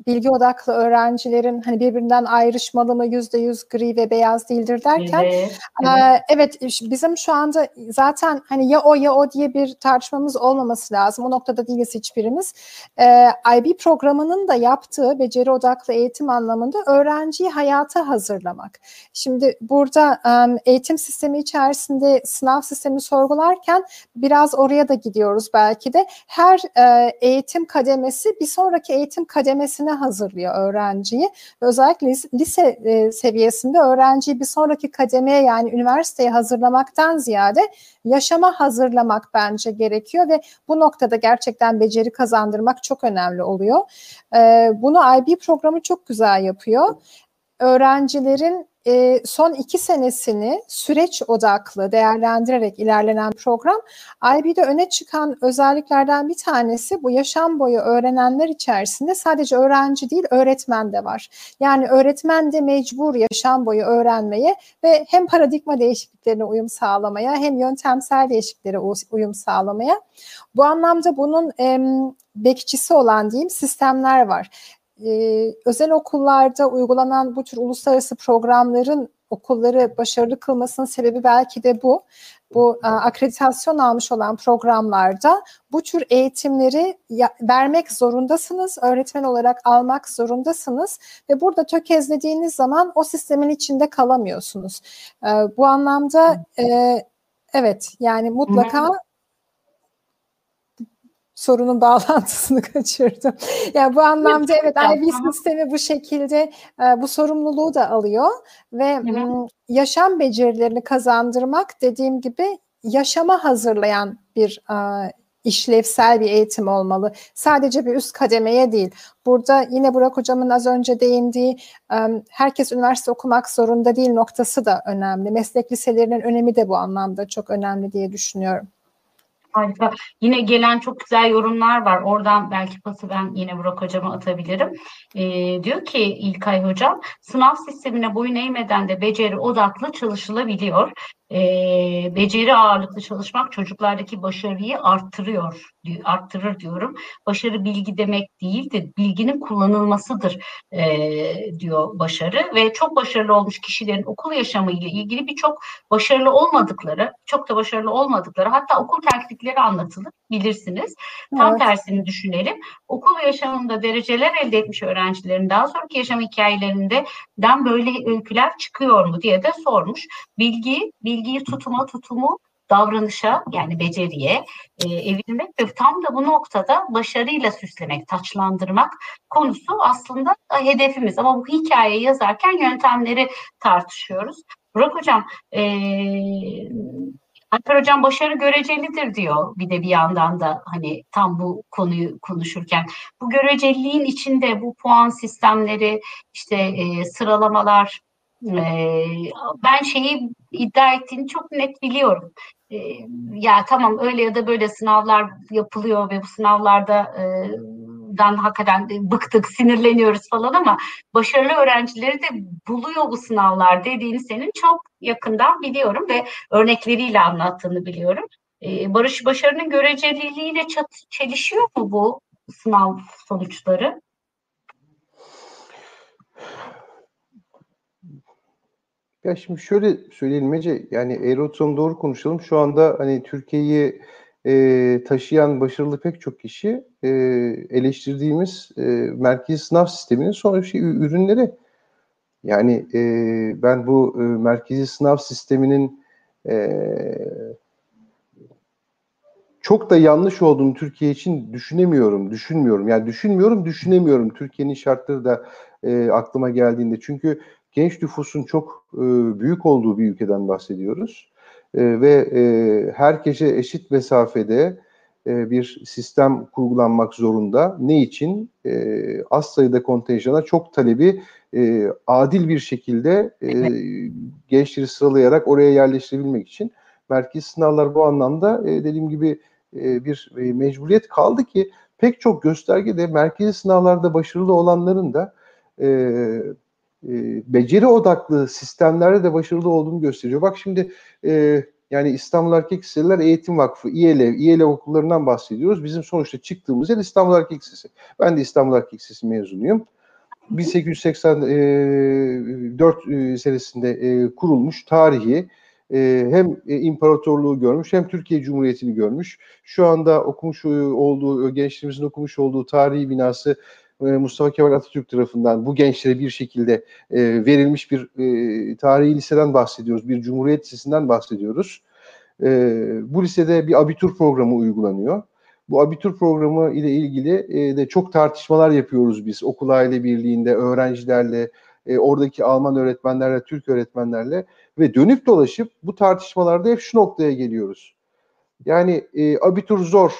bilgi odaklı öğrencilerin hani birbirinden ayrışmalı mı yüzde yüz gri ve beyaz değildir derken evet, evet. E, evet bizim şu anda zaten hani ya o ya o diye bir tartışmamız olmaması lazım. O noktada değiliz hiçbirimiz. E, IB programının da yaptığı beceri odaklı eğitim anlamında öğrenciyi hayata hazırlamak. Şimdi burada eğitim sistemi içerisinde sınav sistemi sorgularken biraz oraya da gidiyoruz belki de. Her e, eğitim kademesi bir sonraki eğitim kademesine hazırlıyor öğrenciyi. Özellikle lise e, seviyesinde öğrenciyi bir sonraki kademeye yani üniversiteye hazırlamaktan ziyade yaşama hazırlamak bence gerekiyor ve bu noktada gerçekten beceri kazandırmak çok önemli oluyor. E, bunu IB programı çok güzel yapıyor öğrencilerin e, son iki senesini süreç odaklı değerlendirerek ilerlenen program IB'de öne çıkan özelliklerden bir tanesi bu yaşam boyu öğrenenler içerisinde sadece öğrenci değil öğretmen de var. Yani öğretmen de mecbur yaşam boyu öğrenmeye ve hem paradigma değişikliklerine uyum sağlamaya hem yöntemsel değişikliklere uyum sağlamaya. Bu anlamda bunun e, bekçisi olan diyeyim sistemler var e, özel okullarda uygulanan bu tür uluslararası programların okulları başarılı kılmasının sebebi belki de bu. Bu a, akreditasyon almış olan programlarda bu tür eğitimleri vermek zorundasınız, öğretmen olarak almak zorundasınız ve burada tökezlediğiniz zaman o sistemin içinde kalamıyorsunuz. E, bu anlamda e, evet yani mutlaka sorunun bağlantısını kaçırdım. Yani bu anlamda evet IB sistemi bu şekilde e, bu sorumluluğu da alıyor ve hı yaşam becerilerini kazandırmak dediğim gibi yaşama hazırlayan bir e, işlevsel bir eğitim olmalı. Sadece bir üst kademeye değil. Burada yine Burak Hocam'ın az önce değindiği herkes üniversite okumak zorunda değil noktası da önemli. Meslek liselerinin önemi de bu anlamda çok önemli diye düşünüyorum. Harika. Yine gelen çok güzel yorumlar var. Oradan belki pası ben yine Burak Hocam'a atabilirim. Ee, diyor ki İlkay Hocam, sınav sistemine boyun eğmeden de beceri odaklı çalışılabiliyor e, beceri ağırlıklı çalışmak çocuklardaki başarıyı arttırıyor, arttırır diyorum. Başarı bilgi demek değildir, bilginin kullanılmasıdır e, diyor başarı ve çok başarılı olmuş kişilerin okul yaşamı ile ilgili birçok başarılı olmadıkları, çok da başarılı olmadıkları, hatta okul terklikleri anlatılır bilirsiniz. Tam evet. tersini düşünelim. Okul yaşamında dereceler elde etmiş öğrencilerin daha sonraki yaşam hikayelerinde den böyle öyküler çıkıyor mu diye de sormuş. Bilgi, bilgi bilgiyi tutuma, tutumu davranışa yani beceriye e, evirmek ve tam da bu noktada başarıyla süslemek, taçlandırmak konusu aslında hedefimiz. Ama bu hikayeyi yazarken yöntemleri tartışıyoruz. Burak Hocam, e, Alper Hocam başarı görecelidir diyor bir de bir yandan da hani tam bu konuyu konuşurken. Bu göreceliliğin içinde bu puan sistemleri, işte e, sıralamalar, ee, ben şeyi iddia ettiğini çok net biliyorum. Ee, ya tamam öyle ya da böyle sınavlar yapılıyor ve bu sınavlarda e, dan hakikaten bıktık, sinirleniyoruz falan ama başarılı öğrencileri de buluyor bu sınavlar dediğini senin çok yakından biliyorum ve örnekleriyle anlattığını biliyorum. Ee, barış başarının göreceliliğiyle çelişiyor mu bu sınav sonuçları? Ya şimdi şöyle söyleyelim Ece, yani eğri doğru konuşalım. Şu anda hani Türkiye'yi e, taşıyan başarılı pek çok kişi e, eleştirdiğimiz e, merkezi sınav sisteminin sonra şey ürünleri. Yani e, ben bu e, merkezi sınav sisteminin e, çok da yanlış olduğunu Türkiye için düşünemiyorum, düşünmüyorum. Yani düşünmüyorum, düşünemiyorum. Türkiye'nin şartları da e, aklıma geldiğinde. Çünkü genç nüfusun çok e, büyük olduğu bir ülkeden bahsediyoruz. E, ve e, herkese eşit mesafede e, bir sistem kurgulanmak zorunda. Ne için? E, az sayıda kontenjana çok talebi e, adil bir şekilde e, gençleri sıralayarak oraya yerleştirebilmek için. Merkez sınavlar bu anlamda e, dediğim gibi e, bir e, mecburiyet kaldı ki pek çok göstergede merkezi sınavlarda başarılı olanların da e, e, beceri odaklı sistemlerde de başarılı olduğunu gösteriyor. Bak şimdi e, yani İstanbul Erkek Liseler Eğitim Vakfı, İELEV, İELEV okullarından bahsediyoruz. Bizim sonuçta çıktığımız yer İstanbul Erkek Lisesi. Ben de İstanbul Erkek Lisesi mezunuyum. 1884 e, senesinde e, kurulmuş tarihi e, hem imparatorluğu görmüş hem Türkiye Cumhuriyeti'ni görmüş. Şu anda okumuş olduğu, gençlerimizin okumuş olduğu tarihi binası Mustafa Kemal Atatürk tarafından bu gençlere bir şekilde verilmiş bir tarihi liseden bahsediyoruz. Bir Cumhuriyet Lisesi'nden bahsediyoruz. bu lisede bir abitur programı uygulanıyor. Bu abitur programı ile ilgili de çok tartışmalar yapıyoruz biz okul aile birliğinde, öğrencilerle, oradaki Alman öğretmenlerle, Türk öğretmenlerle ve dönüp dolaşıp bu tartışmalarda hep şu noktaya geliyoruz. Yani e, abitur zor.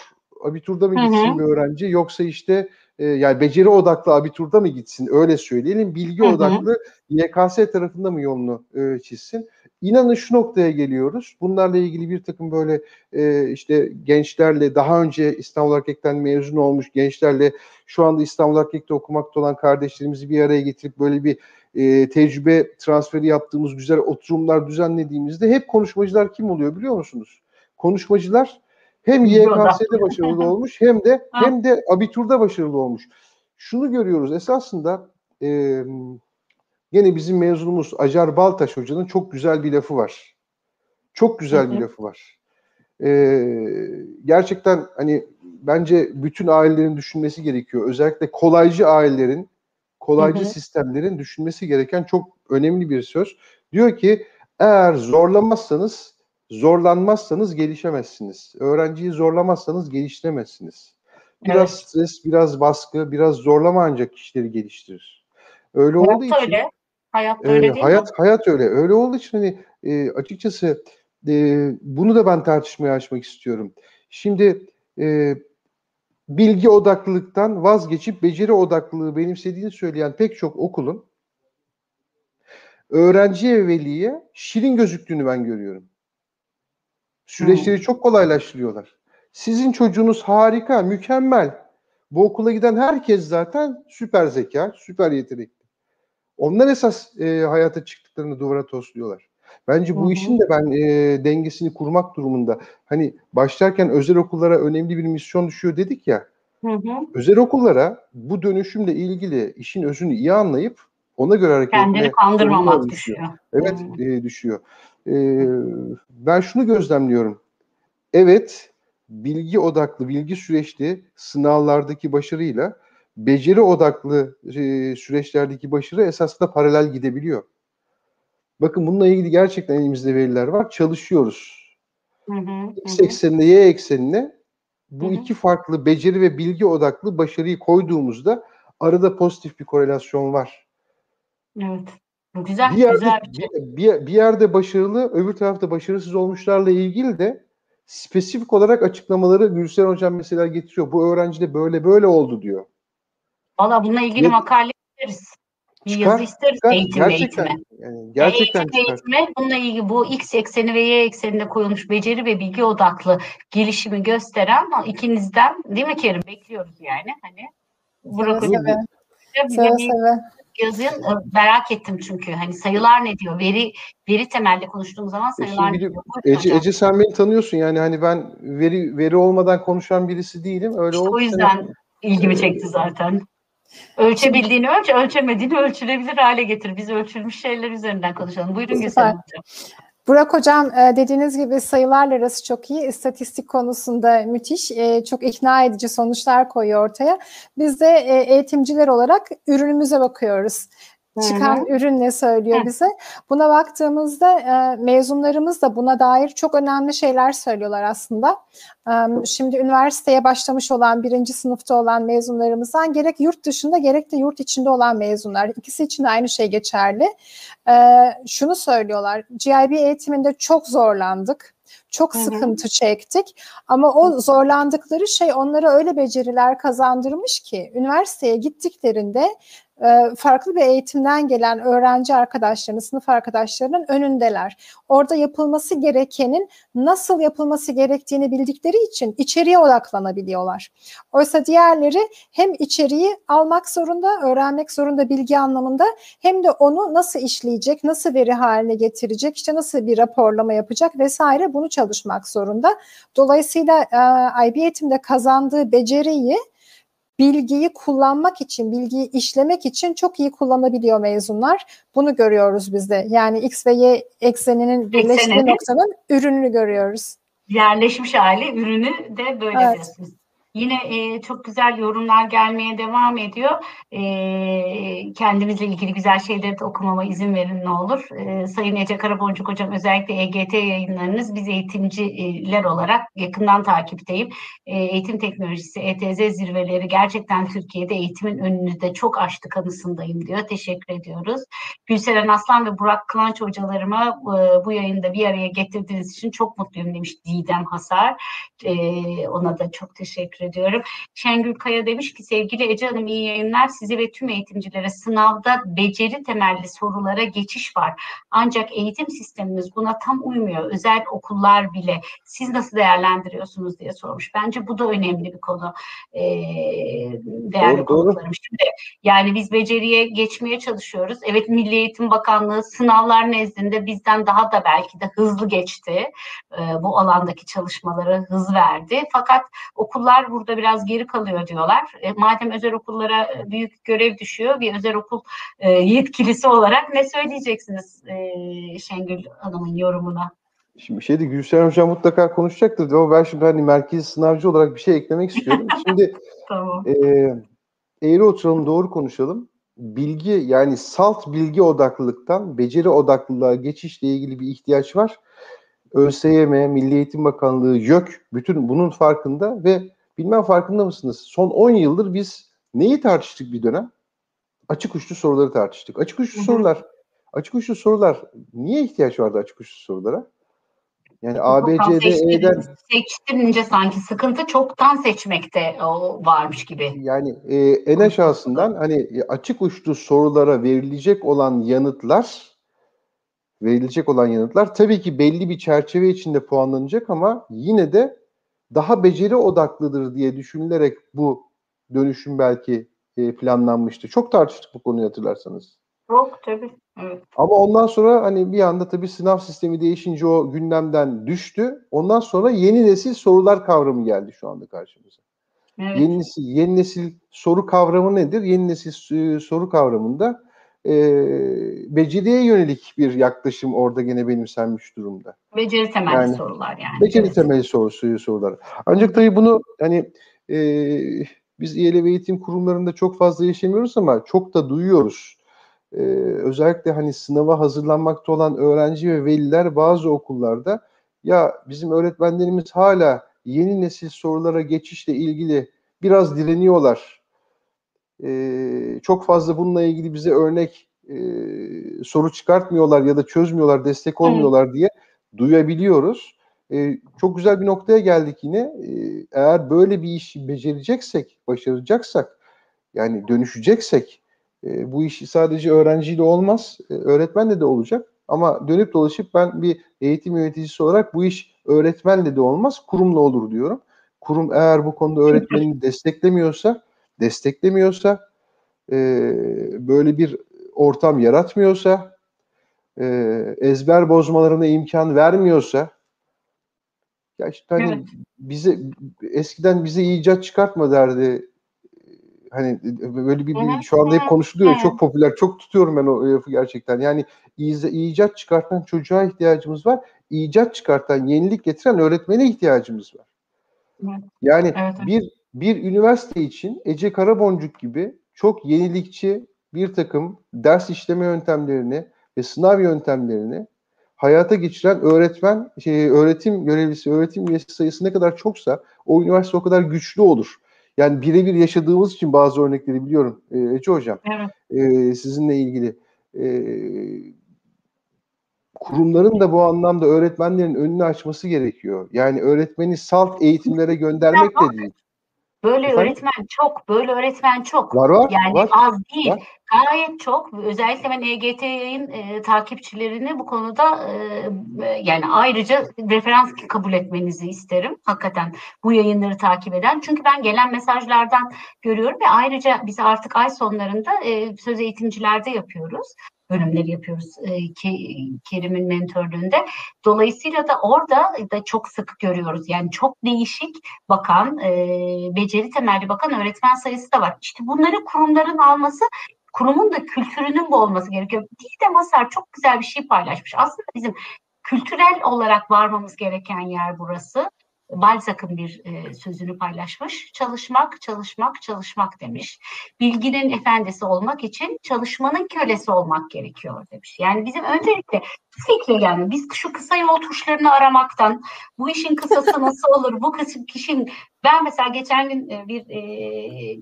Abiturda mı gitsin bir öğrenci yoksa işte e, yani beceri odaklı abiturda mı gitsin öyle söyleyelim. Bilgi odaklı YKS tarafında mı yolunu e, çizsin? İnanın şu noktaya geliyoruz. Bunlarla ilgili bir takım böyle e, işte gençlerle daha önce İstanbul Erkek'ten mezun olmuş gençlerle şu anda İstanbul Erkek'te okumakta olan kardeşlerimizi bir araya getirip böyle bir e, tecrübe transferi yaptığımız güzel oturumlar düzenlediğimizde hep konuşmacılar kim oluyor biliyor musunuz? Konuşmacılar hem YKS'de başarılı olmuş hem de hem de abiturda başarılı olmuş. Şunu görüyoruz esasında e, gene bizim mezunumuz Acar Baltaş hocanın çok güzel bir lafı var. Çok güzel bir lafı var. E, gerçekten hani bence bütün ailelerin düşünmesi gerekiyor. Özellikle kolaycı ailelerin kolaycı sistemlerin düşünmesi gereken çok önemli bir söz. Diyor ki eğer zorlamazsanız, zorlanmazsanız gelişemezsiniz. Öğrenciyi zorlamazsanız geliştiremezsiniz. Biraz evet. stres, biraz baskı, biraz zorlama ancak kişileri geliştirir. Öyle hayat olduğu için öyle. Hayat öyle e, değil hayat, mi? Hayat öyle. Öyle olduğu için hani e, açıkçası e, bunu da ben tartışmaya açmak istiyorum. Şimdi e, bilgi odaklılıktan vazgeçip beceri odaklılığı benimsediğini söyleyen pek çok okulun öğrenciye ve veliye şirin gözüktüğünü ben görüyorum. Süreçleri hmm. çok kolaylaştırıyorlar. Sizin çocuğunuz harika, mükemmel. Bu okula giden herkes zaten süper zeka, süper yetenekli. Onlar esas e, hayata çıktıklarını duvara tosluyorlar. Bence bu Hı-hı. işin de ben e, dengesini kurmak durumunda. Hani başlarken özel okullara önemli bir misyon düşüyor dedik ya. Hı-hı. Özel okullara bu dönüşümle ilgili işin özünü iyi anlayıp ona göre hareket etme. Kendini kandırmamak düşüyor. düşüyor. Evet e, düşüyor. E, ben şunu gözlemliyorum. Evet bilgi odaklı, bilgi süreçli sınavlardaki başarıyla beceri odaklı e, süreçlerdeki başarı esasında paralel gidebiliyor. Bakın bununla ilgili gerçekten elimizde veriler var. Çalışıyoruz. Hı hı, X eksenine, Y eksenine bu hı hı. iki farklı beceri ve bilgi odaklı başarıyı koyduğumuzda arada pozitif bir korelasyon var. Evet. Güzel, bir yerde, güzel bir, şey. bir, bir yerde başarılı, öbür tarafta başarısız olmuşlarla ilgili de spesifik olarak açıklamaları Gülsen Hocam mesela getiriyor. Bu öğrenci de böyle böyle oldu diyor. Valla bununla ilgili Ve, makale isteriz. Bir çıkar, yazı isteriz çıkar. eğitim gerçekten, eğitime. Yani gerçekten eğitim çıkar. eğitime bununla ilgili bu X ekseni ve Y ekseninde koyulmuş beceri ve bilgi odaklı gelişimi gösteren ikinizden değil mi Kerim? Bekliyoruz yani. Hani Burak seve. seve, seve. Yazın e, merak ettim çünkü hani sayılar ne diyor? Veri veri temelli konuştuğumuz zaman e, sayılar ne diyor? Ece, Ece sen beni tanıyorsun yani hani ben veri veri olmadan konuşan birisi değilim. Öyle işte o yüzden ilgimi çekti zaten. Ölçebildiğini ölç, ölçemediğini ölçülebilir hale getir. Biz ölçülmüş şeyler üzerinden konuşalım. Buyurun Gülsen Hocam. Burak Hocam e, dediğiniz gibi sayılarla arası çok iyi. İstatistik konusunda müthiş, e, çok ikna edici sonuçlar koyuyor ortaya. Biz de e, eğitimciler olarak ürünümüze bakıyoruz. Çıkan Hı hı. ürün ne söylüyor Hı. bize? Buna baktığımızda e, mezunlarımız da buna dair çok önemli şeyler söylüyorlar aslında. E, şimdi üniversiteye başlamış olan birinci sınıfta olan mezunlarımızdan gerek yurt dışında gerek de yurt içinde olan mezunlar ikisi için de aynı şey geçerli. E, şunu söylüyorlar. GIB eğitiminde çok zorlandık. Çok Hı hı. sıkıntı çektik ama o zorlandıkları şey onlara öyle beceriler kazandırmış ki üniversiteye gittiklerinde e, farklı bir eğitimden gelen öğrenci arkadaşlarının, sınıf arkadaşlarının önündeler. Orada yapılması gerekenin nasıl yapılması gerektiğini bildikleri için içeriye odaklanabiliyorlar. Oysa diğerleri hem içeriği almak zorunda, öğrenmek zorunda bilgi anlamında hem de onu nasıl işleyecek, nasıl veri haline getirecek, işte nasıl bir raporlama yapacak vesaire bunu çalışmak zorunda. Dolayısıyla e, IB eğitimde kazandığı beceriyi bilgiyi kullanmak için, bilgiyi işlemek için çok iyi kullanabiliyor mezunlar. Bunu görüyoruz biz de. Yani X ve Y ekseninin birleştiği noktanın ürününü görüyoruz. yerleşmiş hali ürünü de böyle Evet. diyorsunuz. Yine e, çok güzel yorumlar gelmeye devam ediyor. E, kendimizle ilgili güzel şeyleri de okumama izin verin ne olur. E, Sayın Ece Karaboncuk Hocam özellikle EGT yayınlarınız biz eğitimciler olarak yakından takipteyim. E, eğitim teknolojisi, ETZ zirveleri gerçekten Türkiye'de eğitimin önünü de çok açtı kanısındayım diyor. Teşekkür ediyoruz. Gülseren Aslan ve Burak Kıvanç hocalarıma e, bu yayında bir araya getirdiğiniz için çok mutluyum demiş Didem Hasar. E, ona da çok teşekkür ediyorum. Şengül Kaya demiş ki sevgili Ece Hanım iyi yayınlar. Sizi ve tüm eğitimcilere sınavda beceri temelli sorulara geçiş var. Ancak eğitim sistemimiz buna tam uymuyor. Özel okullar bile. Siz nasıl değerlendiriyorsunuz diye sormuş. Bence bu da önemli bir konu. E, değerli doğru. konuklarım. Şimdi yani biz beceriye geçmeye çalışıyoruz. Evet Milli Eğitim Bakanlığı sınavlar nezdinde bizden daha da belki de hızlı geçti. Ee, bu alandaki çalışmalara hız verdi. Fakat okullar burada biraz geri kalıyor diyorlar. E, madem özel okullara e, büyük görev düşüyor, bir özel okul e, yetkilisi olarak ne söyleyeceksiniz e, Şengül Hanım'ın yorumuna? Şimdi şeyde Gülşen Hocam mutlaka konuşacaktır ama ben şimdi hani merkezi sınavcı olarak bir şey eklemek istiyorum. Şimdi Tamam. e, eğri oturalım doğru konuşalım. Bilgi yani salt bilgi odaklılıktan beceri odaklılığa geçişle ilgili bir ihtiyaç var. ÖSYM, Milli Eğitim Bakanlığı, YÖK bütün bunun farkında ve bilmem farkında mısınız? Son 10 yıldır biz neyi tartıştık bir dönem? Açık uçlu soruları tartıştık. Açık uçlu Hı hı. sorular. Açık uçlu sorular. Niye ihtiyaç vardı açık uçlu sorulara? Yani A, B, C, D, E'den seçtirince sanki sıkıntı çoktan seçmekte o varmış gibi. yani e, en aşağısından hani e, açık uçlu sorulara verilecek olan yanıtlar verilecek olan yanıtlar tabii ki belli bir çerçeve içinde puanlanacak ama yine de daha beceri odaklıdır diye düşünülerek bu dönüşüm belki e, planlanmıştı. Çok tartıştık bu konuyu hatırlarsanız. Çok tabii. Evet. Ama ondan sonra hani bir anda tabii sınav sistemi değişince o gündemden düştü. Ondan sonra yeni nesil sorular kavramı geldi şu anda karşımıza. Evet. Yeni nesil, yeni nesil soru kavramı nedir? Yeni nesil e, soru kavramında e, beceriye yönelik bir yaklaşım orada gene benimsenmiş durumda. Beceri temelli Yani, sorular yani. Beceri Evet. temelli sorusu sorular. Ancak tabii bunu hani e, biz İELTV eğitim kurumlarında çok fazla yaşamıyoruz ama çok da duyuyoruz. E, özellikle hani sınava hazırlanmakta olan öğrenci ve veliler bazı okullarda ya bizim öğretmenlerimiz hala yeni nesil sorulara geçişle ilgili biraz direniyorlar. E, çok fazla bununla ilgili bize örnek e, soru çıkartmıyorlar ya da çözmüyorlar, destek olmuyorlar diye duyabiliyoruz. Ee, çok güzel bir noktaya geldik yine. Ee, eğer böyle bir işi becereceksek, başaracaksak, yani dönüşeceksek, e, bu iş sadece öğrenciyle olmaz, e, öğretmenle de olacak. Ama dönüp dolaşıp ben bir eğitim yöneticisi olarak bu iş öğretmenle de olmaz, kurumla olur diyorum. Kurum eğer bu konuda öğretmenini desteklemiyorsa, desteklemiyorsa, e, böyle bir ortam yaratmıyorsa, e, ezber bozmalarına imkan vermiyorsa ya işte hani Evet. bize eskiden bize icat çıkartma derdi. Hani böyle bir, bir şu anda hep konuşuluyor. hı. Çok popüler. Çok tutuyorum ben o lafı gerçekten. Yani icat çıkartan çocuğa ihtiyacımız var. İcat çıkartan, yenilik getiren öğretmene ihtiyacımız var. Evet. Yani Evet, evet. bir bir üniversite için Ece Karaboncuk gibi çok yenilikçi, bir takım ders işleme yöntemlerini ve sınav yöntemlerini hayata geçiren öğretmen, şey, öğretim görevlisi, öğretim üyesi sayısı ne kadar çoksa o üniversite o kadar güçlü olur. Yani birebir yaşadığımız için bazı örnekleri biliyorum e, Ece Hocam. Evet. E, sizinle ilgili. E, kurumların da bu anlamda öğretmenlerin önünü açması gerekiyor. Yani öğretmeni salt eğitimlere göndermek de değil. Böyle Efendim? öğretmen çok, böyle öğretmen çok. Var var. Yani var, az değil. Var. Gayet çok. Özellikle ben EGT yayın e, takipçilerini bu konuda e, yani ayrıca referans kabul etmenizi isterim. Hakikaten bu yayınları takip eden. Çünkü ben gelen mesajlardan görüyorum ve ayrıca biz artık ay sonlarında e, söz eğitimcilerde yapıyoruz bölümleri yapıyoruz e, Kerim'in mentorluğunda. Dolayısıyla da orada da çok sık görüyoruz. Yani çok değişik bakan, e, beceri temelli bakan öğretmen sayısı da var. İşte bunları kurumların alması kurumun da kültürünün bu olması gerekiyor. Didem Hasar çok güzel bir şey paylaşmış. Aslında bizim kültürel olarak varmamız gereken yer burası. Balzac'ın bir e, sözünü paylaşmış. Çalışmak, çalışmak, çalışmak demiş. Bilginin efendisi olmak için çalışmanın kölesi olmak gerekiyor demiş. Yani bizim öncelikle fikre gelme. Biz şu kısa yol tuşlarını aramaktan, bu işin kısası nasıl olur, bu kişinin ben mesela geçen gün e, bir e,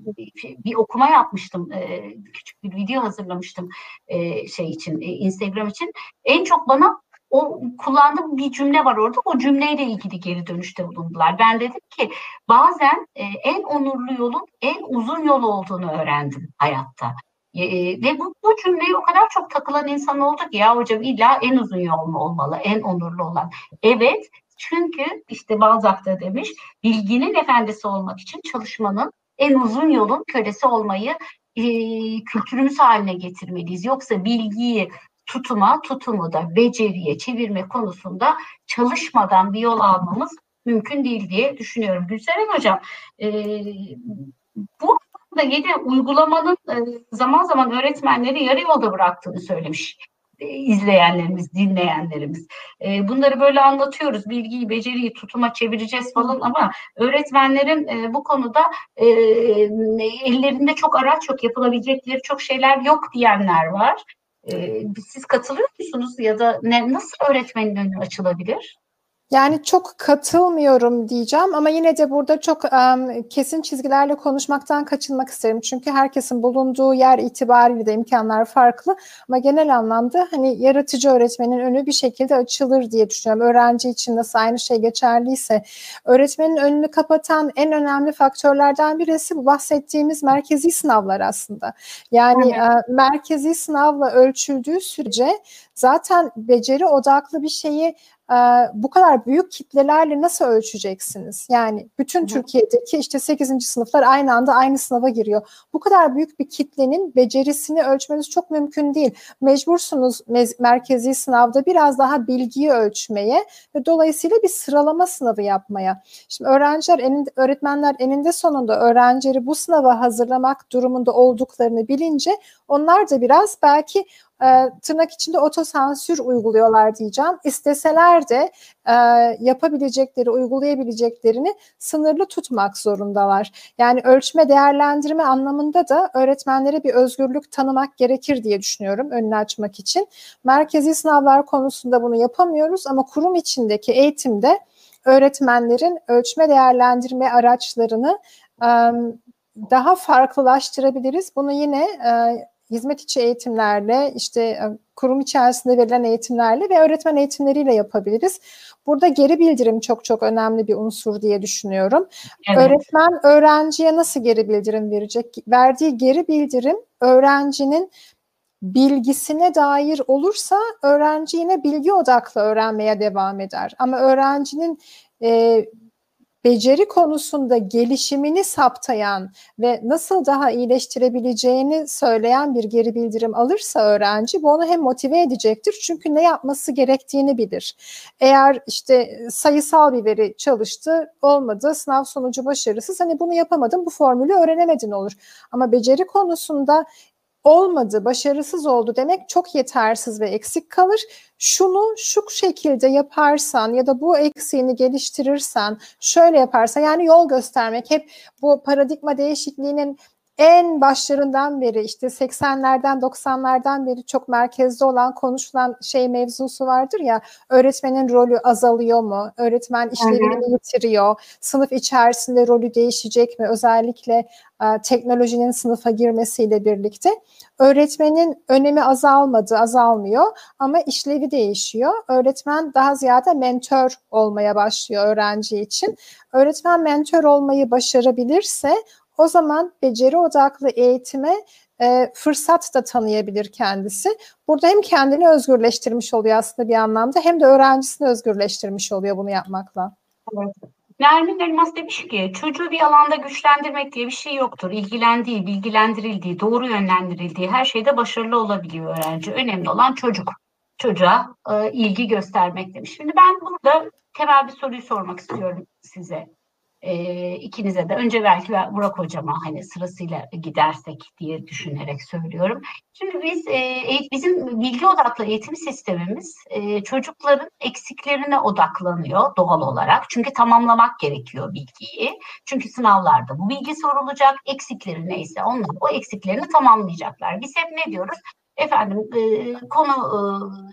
bir okuma yapmıştım. E, küçük bir video hazırlamıştım şey için, Instagram için. En çok bana o kullandığım bir cümle var orada. O cümleyle ilgili geri dönüşte bulundular. Ben dedim ki bazen e, en onurlu yolun en uzun yol olduğunu öğrendim hayatta. E, e, ve bu, bu cümleyi o kadar çok takılan insan oldu ki ya hocam illa en uzun yol mu olmalı, en onurlu olan. Evet çünkü işte Balzac da demiş bilginin efendisi olmak için çalışmanın en uzun yolun kölesi olmayı e, kültürümüz haline getirmeliyiz. Yoksa bilgiyi tutuma, tutumu da beceriye çevirme konusunda çalışmadan bir yol almamız mümkün değil diye düşünüyorum. Gülseren Hocam, e, bu da yine uygulamanın e, zaman zaman öğretmenleri yarı yolda bıraktığını söylemiş e, izleyenlerimiz, dinleyenlerimiz. E, bunları böyle anlatıyoruz. Bilgiyi, beceriyi tutuma çevireceğiz falan ama öğretmenlerin e, bu konuda e, ellerinde çok araç yok, yapılabilecekleri çok şeyler yok diyenler var. Ee, siz katılıyor musunuz ya da ne, nasıl öğretmenin önü açılabilir? Yani çok katılmıyorum diyeceğim ama yine de burada çok um, kesin çizgilerle konuşmaktan kaçınmak isterim. Çünkü herkesin bulunduğu yer itibariyle de imkanlar farklı ama genel anlamda hani yaratıcı öğretmenin önü bir şekilde açılır diye düşünüyorum. Öğrenci için nasıl aynı şey geçerliyse öğretmenin önünü kapatan en önemli faktörlerden birisi bu bahsettiğimiz merkezi sınavlar aslında. Yani evet. merkezi sınavla ölçüldüğü sürece zaten beceri odaklı bir şeyi bu kadar büyük kitlelerle nasıl ölçeceksiniz? Yani bütün. Türkiye'deki işte 8. sınıflar aynı anda aynı sınava giriyor. Bu kadar büyük bir kitlenin becerisini ölçmeniz çok mümkün değil. Mecbursunuz merkezi sınavda biraz daha bilgiyi ölçmeye ve dolayısıyla bir sıralama sınavı yapmaya. Şimdi öğrenciler, eninde, öğretmenler eninde sonunda öğrencileri bu sınava hazırlamak durumunda olduklarını bilince onlar da biraz belki e, tırnak içinde otosansür uyguluyorlar diyeceğim. İsteseler de e, yapabilecekleri, uygulayabileceklerini sınırlı tutmak zorundalar. Yani ölçme değerlendirme anlamında da öğretmenlere bir özgürlük tanımak gerekir diye düşünüyorum önünü açmak için. Merkezi sınavlar konusunda bunu yapamıyoruz ama kurum içindeki eğitimde öğretmenlerin ölçme değerlendirme araçlarını e, daha farklılaştırabiliriz. Bunu yine e, hizmet içi eğitimlerle, işte e, kurum içerisinde verilen eğitimlerle ve öğretmen eğitimleriyle yapabiliriz. Burada geri bildirim çok çok önemli bir unsur diye düşünüyorum. Evet. Öğretmen öğrenciye nasıl geri bildirim verecek? Verdiği geri bildirim öğrencinin bilgisine dair olursa öğrenci yine bilgi odaklı öğrenmeye devam eder. Ama öğrencinin e, beceri konusunda gelişimini saptayan ve nasıl daha iyileştirebileceğini söyleyen bir geri bildirim alırsa öğrenci bu onu hem motive edecektir çünkü ne yapması gerektiğini bilir. Eğer işte sayısal bir veri çalıştı olmadı sınav sonucu başarısız hani bunu yapamadım bu formülü öğrenemedin olur. Ama beceri konusunda olmadı, başarısız oldu demek çok yetersiz ve eksik kalır. Şunu şu şekilde yaparsan ya da bu eksiğini geliştirirsen, şöyle yaparsan yani yol göstermek hep bu paradigma değişikliğinin en başlarından beri işte 80'lerden 90'lardan beri çok merkezde olan konuşulan şey mevzusu vardır ya öğretmenin rolü azalıyor mu? Öğretmen işlevini yitiriyor. Sınıf içerisinde rolü değişecek mi? Özellikle e, teknolojinin sınıfa girmesiyle birlikte öğretmenin önemi azalmadı, azalmıyor ama işlevi değişiyor. Öğretmen daha ziyade mentor olmaya başlıyor öğrenci için. Öğretmen mentor olmayı başarabilirse o zaman beceri odaklı eğitime e, fırsat da tanıyabilir kendisi. Burada hem kendini özgürleştirmiş oluyor aslında bir anlamda hem de öğrencisini özgürleştirmiş oluyor bunu yapmakla. Evet. Nermin Elmas demiş ki çocuğu bir alanda güçlendirmek diye bir şey yoktur. İlgilendiği, bilgilendirildiği, doğru yönlendirildiği her şeyde başarılı olabiliyor öğrenci. Önemli olan çocuk. Çocuğa e, ilgi göstermek demiş. Şimdi ben burada temel bir soruyu sormak istiyorum size e, ikinize de önce belki Burak hocama hani sırasıyla gidersek diye düşünerek söylüyorum. Şimdi biz e, bizim bilgi odaklı eğitim sistemimiz e, çocukların eksiklerine odaklanıyor doğal olarak. Çünkü tamamlamak gerekiyor bilgiyi. Çünkü sınavlarda bu bilgi sorulacak. Eksikleri neyse onlar o eksiklerini tamamlayacaklar. Biz hep ne diyoruz? Efendim e, konu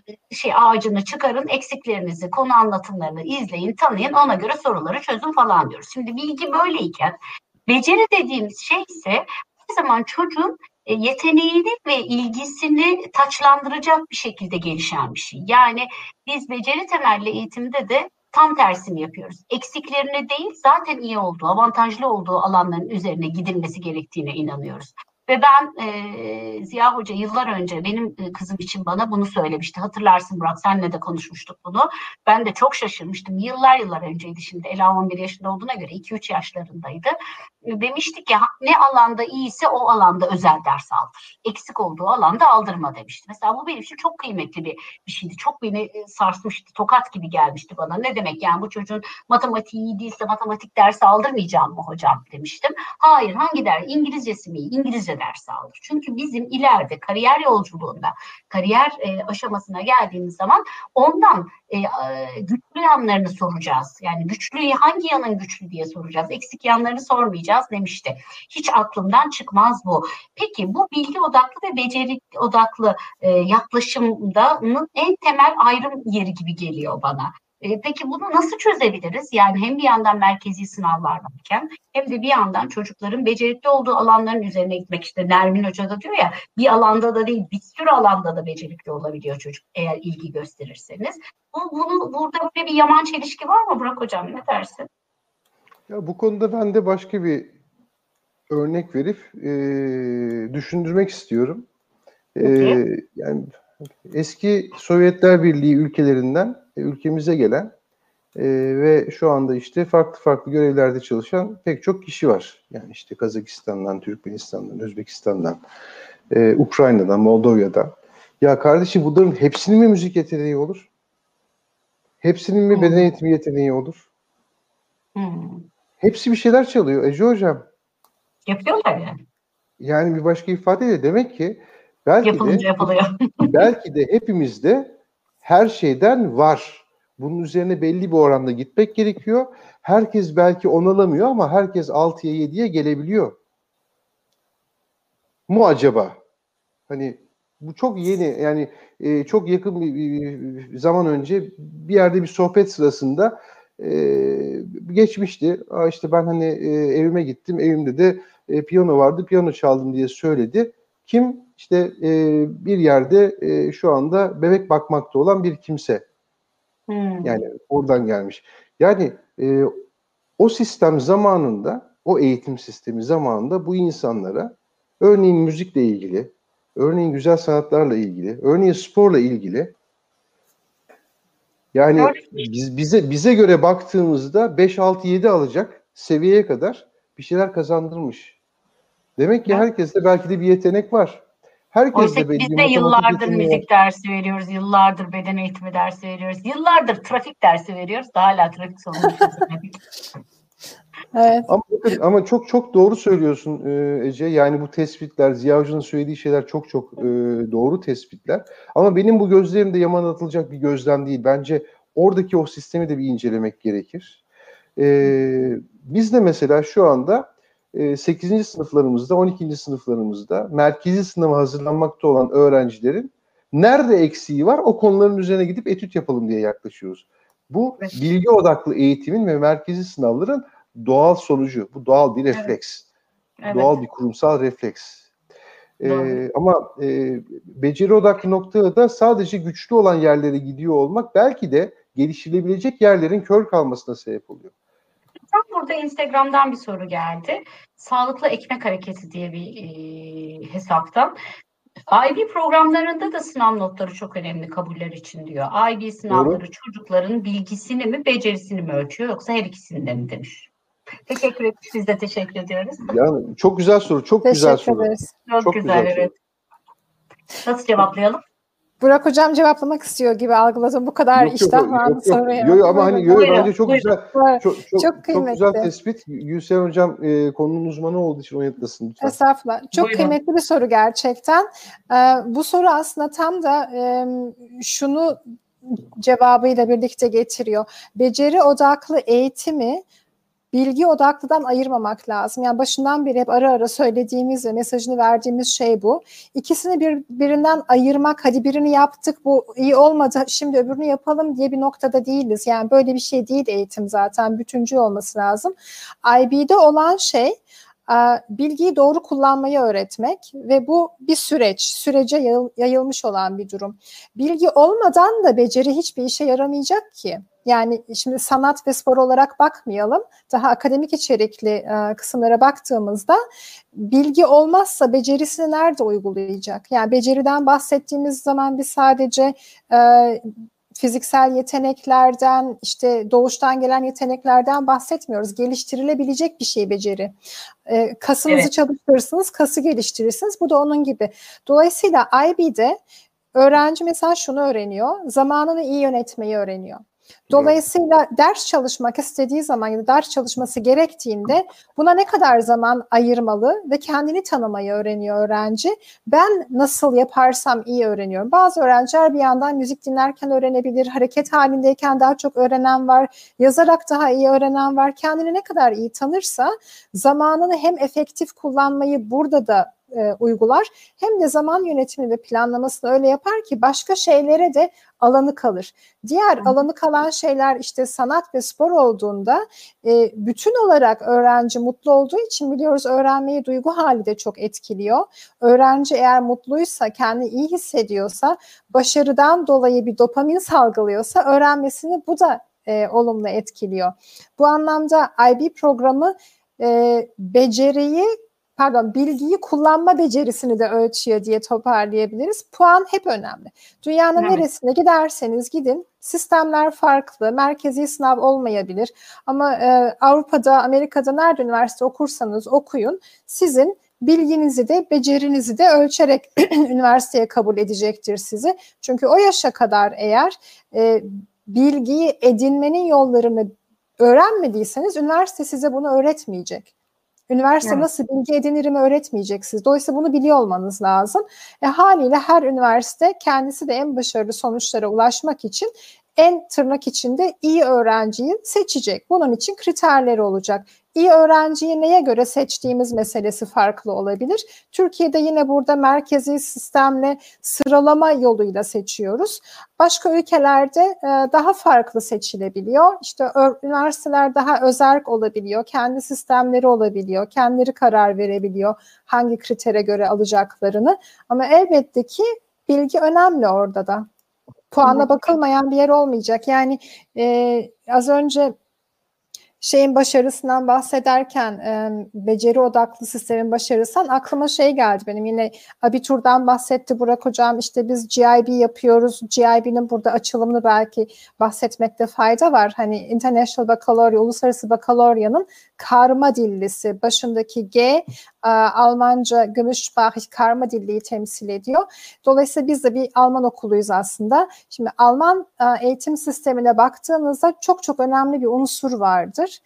e, şey ağacını çıkarın, eksiklerinizi, konu anlatımlarını izleyin, tanıyın, ona göre soruları çözün falan diyoruz. Şimdi bilgi böyleyken beceri dediğimiz şey ise her zaman çocuğun e, yeteneğini ve ilgisini taçlandıracak bir şekilde gelişen bir şey. Yani biz beceri temelli eğitimde de tam tersini yapıyoruz. Eksiklerine değil zaten iyi olduğu, avantajlı olduğu alanların üzerine gidilmesi gerektiğine inanıyoruz. Ve ben e, Ziya Hoca yıllar önce benim e, kızım için bana bunu söylemişti. Hatırlarsın Burak senle de konuşmuştuk bunu. Ben de çok şaşırmıştım. Yıllar yıllar önceydi şimdi. Ela 11 yaşında olduğuna göre 2-3 yaşlarındaydı. E, demişti ki ne alanda iyiyse o alanda özel ders aldır. Eksik olduğu alanda aldırma demişti. Mesela bu benim için çok kıymetli bir, bir şeydi. Çok beni e, sarsmıştı. Tokat gibi gelmişti bana. Ne demek yani bu çocuğun matematiği iyi değilse matematik dersi aldırmayacağım mı hocam demiştim. Hayır hangi ders? İngilizcesi mi? İngilizce ders alır. Çünkü bizim ileride kariyer yolculuğunda, kariyer e, aşamasına geldiğimiz zaman ondan e, güçlü yanlarını soracağız. Yani güçlü hangi yanın güçlü diye soracağız. Eksik yanlarını sormayacağız demişti. Hiç aklımdan çıkmaz bu. Peki bu bilgi odaklı ve beceri odaklı e, yaklaşımda en temel ayrım yeri gibi geliyor bana. E, peki bunu nasıl çözebiliriz? Yani hem bir yandan merkezi sınavlar varken hem de bir yandan çocukların becerikli olduğu alanların üzerine gitmek işte Nermin Hoca da diyor ya bir alanda da değil bir sürü alanda da becerikli olabiliyor çocuk eğer ilgi gösterirseniz. Bu, bunu burada böyle bir yaman çelişki var mı Burak Hocam ne dersin? Ya bu konuda ben de başka bir örnek verip e, düşündürmek istiyorum. E, yani eski Sovyetler Birliği ülkelerinden ülkemize gelen e, ve şu anda işte farklı farklı görevlerde çalışan pek çok kişi var. Yani işte Kazakistan'dan, Türkmenistan'dan, Özbekistan'dan, e, Ukrayna'dan, Moldova'dan. Ya kardeşim bunların hepsinin mi müzik yeteneği olur? Hepsinin mi beden eğitimi yeteneği olur? Hmm. Hepsi bir şeyler çalıyor. Ece Hocam. Yapıyorlar yani. Yani bir başka ifadeyle demek ki belki Yapılınca de, yapılıyor. belki de hepimizde her şeyden var. Bunun üzerine belli bir oranda gitmek gerekiyor. Herkes belki onalamıyor ama herkes 6'ya 7'ye gelebiliyor. Mu acaba? Hani bu çok yeni yani e, çok yakın bir, bir zaman önce bir yerde bir sohbet sırasında e, geçmişti. Aa işte ben hani e, evime gittim. Evimde de e, piyano vardı. Piyano çaldım diye söyledi. Kim? İşte e, bir yerde e, şu anda bebek bakmakta olan bir kimse. Hmm. Yani oradan gelmiş. Yani e, o sistem zamanında, o eğitim sistemi zamanında bu insanlara örneğin müzikle ilgili, örneğin güzel sanatlarla ilgili, örneğin sporla ilgili yani biz bize bize göre baktığımızda 5 6 7 alacak seviyeye kadar bir şeyler kazandırmış. Demek ki herkeste belki de bir yetenek var. Herkes Oysa de biz de yıllardır müzik dersi veriyoruz, yıllardır beden eğitimi dersi veriyoruz, yıllardır trafik dersi veriyoruz. Daha hala trafik sorunu Evet. Ama, bakın, ama çok çok doğru söylüyorsun e, Ece. Yani bu tespitler, Ziya Hoca'nın söylediği şeyler çok çok e, doğru tespitler. Ama benim bu gözlerimde yaman atılacak bir gözlem değil. Bence oradaki o sistemi de bir incelemek gerekir. E, biz de mesela şu anda 8. E, sınıflarımızda, 12. sınıflarımızda merkezi sınava hazırlanmakta olan öğrencilerin nerede eksiği var o konuların üzerine gidip etüt yapalım diye yaklaşıyoruz. Bu evet. bilgi odaklı eğitimin ve merkezi sınavların doğal sonucu. Bu doğal bir refleks. Evet. Doğal bir kurumsal refleks. Ee, ama e, beceri odaklı noktada da sadece güçlü olan yerlere gidiyor olmak belki de geliştirilebilecek yerlerin kör kalmasına sebep oluyor. Tam burada Instagram'dan bir soru geldi. Sağlıklı Ekmek Hareketi diye bir e, hesaptan. IB programlarında da sınav notları çok önemli kabuller için diyor. IB sınavları Doğru. çocukların bilgisini mi, becerisini mi ölçüyor yoksa her ikisini de mi demiş. Teşekkür etmiş. Biz de teşekkür ediyoruz. Yani çok güzel soru. Çok teşekkür güzel soru. Ederiz. Çok, çok güzel, güzel evet. Soru. Nasıl cevaplayalım? Burak hocam cevaplamak istiyor gibi algıladım. Bu kadar yok, iştah var mı soruya? Yok, yok, ama hani yo, bence çok buyurun. güzel çok, çok, çok, çok güzel tespit. Gülsen hocam e, konunun uzmanı olduğu için o yanıtlasın lütfen. Estağfurullah. Çok buyurun. kıymetli bir soru gerçekten. Ee, bu soru aslında tam da e, şunu cevabıyla birlikte getiriyor. Beceri odaklı eğitimi bilgi odaklıdan ayırmamak lazım. Yani başından beri hep ara ara söylediğimiz ve mesajını verdiğimiz şey bu. İkisini birbirinden ayırmak, hadi birini yaptık bu iyi olmadı şimdi öbürünü yapalım diye bir noktada değiliz. Yani böyle bir şey değil eğitim zaten bütüncül olması lazım. IB'de olan şey bilgiyi doğru kullanmayı öğretmek ve bu bir süreç, sürece yayılmış olan bir durum. Bilgi olmadan da beceri hiçbir işe yaramayacak ki. Yani şimdi sanat ve spor olarak bakmayalım. Daha akademik içerikli e, kısımlara baktığımızda bilgi olmazsa becerisini nerede uygulayacak? Yani beceriden bahsettiğimiz zaman biz sadece e, fiziksel yeteneklerden, işte doğuştan gelen yeteneklerden bahsetmiyoruz. Geliştirilebilecek bir şey beceri. E, kasınızı evet. çalıştırırsınız, kası geliştirirsiniz. Bu da onun gibi. Dolayısıyla IB'de öğrenci mesela şunu öğreniyor, zamanını iyi yönetmeyi öğreniyor. Dolayısıyla ders çalışmak istediği zaman ya da ders çalışması gerektiğinde buna ne kadar zaman ayırmalı ve kendini tanımayı öğreniyor öğrenci. Ben nasıl yaparsam iyi öğreniyorum. Bazı öğrenciler bir yandan müzik dinlerken öğrenebilir, hareket halindeyken daha çok öğrenen var, yazarak daha iyi öğrenen var. Kendini ne kadar iyi tanırsa zamanını hem efektif kullanmayı burada da e, uygular hem de zaman yönetimi ve planlamasını öyle yapar ki başka şeylere de alanı kalır. Diğer alanı kalan şeyler işte sanat ve spor olduğunda e, bütün olarak öğrenci mutlu olduğu için biliyoruz öğrenmeyi duygu hali de çok etkiliyor. Öğrenci eğer mutluysa, kendini iyi hissediyorsa, başarıdan dolayı bir dopamin salgılıyorsa öğrenmesini bu da e, olumlu etkiliyor. Bu anlamda IB programı e, beceriyi pardon bilgiyi kullanma becerisini de ölçüyor diye toparlayabiliriz. Puan hep önemli. Dünyanın evet. neresine giderseniz gidin sistemler farklı, merkezi sınav olmayabilir ama e, Avrupa'da, Amerika'da nerede üniversite okursanız okuyun sizin bilginizi de becerinizi de ölçerek üniversiteye kabul edecektir sizi. Çünkü o yaşa kadar eğer e, bilgiyi edinmenin yollarını öğrenmediyseniz üniversite size bunu öğretmeyecek. Üniversite evet. nasıl bilgi edinirimi öğretmeyeceksiniz. Dolayısıyla bunu biliyor olmanız lazım. E, haliyle her üniversite kendisi de en başarılı sonuçlara ulaşmak için en tırnak içinde iyi öğrenciyi seçecek. Bunun için kriterleri olacak. İyi öğrenciyi neye göre seçtiğimiz meselesi farklı olabilir. Türkiye'de yine burada merkezi sistemle sıralama yoluyla seçiyoruz. Başka ülkelerde e, daha farklı seçilebiliyor. İşte üniversiteler daha özerk olabiliyor, kendi sistemleri olabiliyor, kendileri karar verebiliyor hangi kritere göre alacaklarını. Ama elbette ki bilgi önemli orada da puana bakılmayan bir yer olmayacak. Yani e, az önce şeyin başarısından bahsederken beceri odaklı sistemin başarısından aklıma şey geldi benim. Yine abiturdan bahsetti Burak hocam. İşte biz GIB yapıyoruz. GIB'nin burada açılımını belki bahsetmekte fayda var. Hani International Baccalaureate Uluslararası Baccalaureate'nin karma dillisi. Başındaki G e, Almanca Gümüşsprachig karma dilliyi temsil ediyor. Dolayısıyla biz de bir Alman okuluyuz aslında. Şimdi Alman e, eğitim sistemine baktığınızda çok çok önemli bir unsur vardır.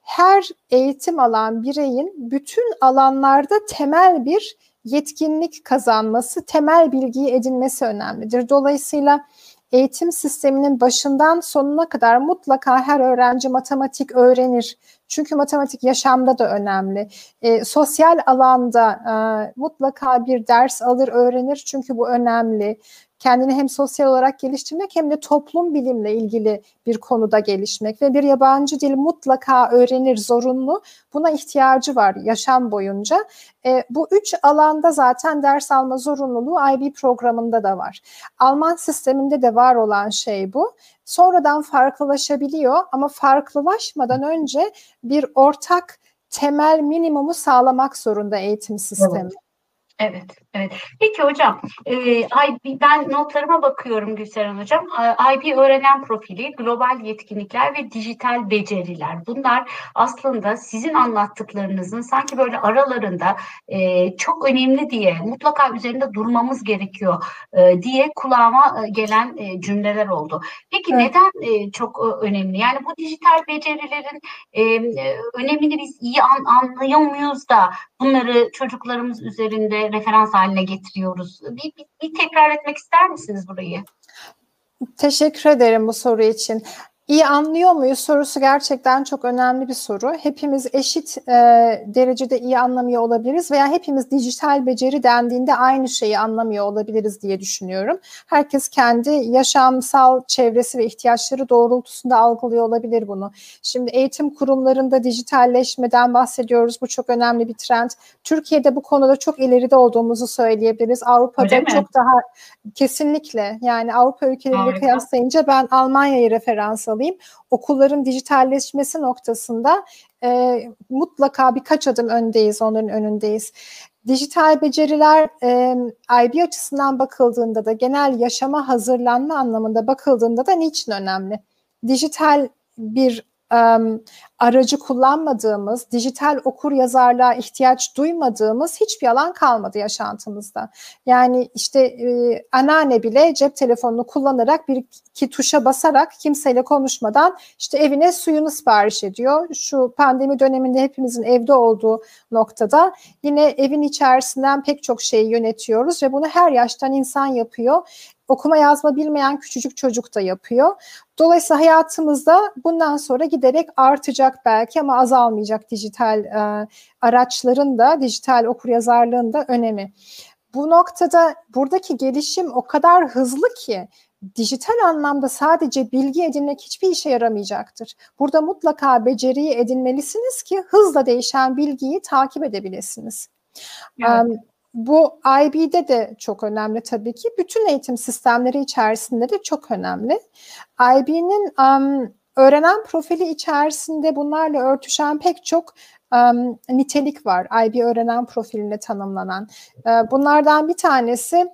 Her eğitim alan bireyin bütün alanlarda temel bir yetkinlik kazanması, temel bilgiyi edinmesi önemlidir. Dolayısıyla eğitim sisteminin başından sonuna kadar mutlaka her öğrenci matematik öğrenir. Çünkü matematik yaşamda da önemli. E, sosyal alanda e, mutlaka bir ders alır, öğrenir çünkü bu önemli kendini hem sosyal olarak geliştirmek hem de toplum bilimle ilgili bir konuda gelişmek ve bir yabancı dil mutlaka öğrenir zorunlu. Buna ihtiyacı var yaşam boyunca. E, bu üç alanda zaten ders alma zorunluluğu IB programında da var. Alman sisteminde de var olan şey bu. Sonradan farklılaşabiliyor ama farklılaşmadan önce bir ortak temel minimumu sağlamak zorunda eğitim sistemi. Evet. Evet, evet. Peki hocam, e, IB, ben notlarıma bakıyorum Gülseren hocam. IB öğrenen profili, global yetkinlikler ve dijital beceriler. Bunlar aslında sizin anlattıklarınızın sanki böyle aralarında e, çok önemli diye, mutlaka üzerinde durmamız gerekiyor e, diye kulağıma e, gelen e, cümleler oldu. Peki evet. neden e, çok e, önemli? Yani bu dijital becerilerin e, önemini biz iyi an, anlıyor muyuz da bunları çocuklarımız üzerinde referans haline getiriyoruz. Bir, bir, bir tekrar etmek ister misiniz burayı? Teşekkür ederim bu soru için. İyi anlıyor muyuz sorusu gerçekten çok önemli bir soru. Hepimiz eşit e, derecede iyi anlamıyor olabiliriz veya hepimiz dijital beceri dendiğinde aynı şeyi anlamıyor olabiliriz diye düşünüyorum. Herkes kendi yaşamsal çevresi ve ihtiyaçları doğrultusunda algılıyor olabilir bunu. Şimdi eğitim kurumlarında dijitalleşmeden bahsediyoruz. Bu çok önemli bir trend. Türkiye'de bu konuda çok ileride olduğumuzu söyleyebiliriz. Avrupa'da çok daha kesinlikle yani Avrupa ülkeleriyle kıyaslayınca ben Almanya'yı referans alayım. Okulların dijitalleşmesi noktasında e, mutlaka birkaç adım öndeyiz, onların önündeyiz. Dijital beceriler e, IB açısından bakıldığında da genel yaşama hazırlanma anlamında bakıldığında da niçin önemli? Dijital bir aracı kullanmadığımız, dijital okur yazarlığa ihtiyaç duymadığımız hiçbir alan kalmadı yaşantımızda. Yani işte e, anneanne bile cep telefonunu kullanarak bir iki tuşa basarak kimseyle konuşmadan işte evine suyunu sipariş ediyor. Şu pandemi döneminde hepimizin evde olduğu noktada yine evin içerisinden pek çok şeyi yönetiyoruz ve bunu her yaştan insan yapıyor okuma yazma bilmeyen küçücük çocuk da yapıyor. Dolayısıyla hayatımızda bundan sonra giderek artacak belki ama azalmayacak dijital e, araçların da dijital okuryazarlığın da önemi. Bu noktada buradaki gelişim o kadar hızlı ki dijital anlamda sadece bilgi edinmek hiçbir işe yaramayacaktır. Burada mutlaka beceriyi edinmelisiniz ki hızla değişen bilgiyi takip edebilirsiniz. Evet. Um, bu IB'de de çok önemli tabii ki. Bütün eğitim sistemleri içerisinde de çok önemli. IB'nin um, öğrenen profili içerisinde bunlarla örtüşen pek çok um, nitelik var. IB öğrenen profiline tanımlanan. Uh, bunlardan bir tanesi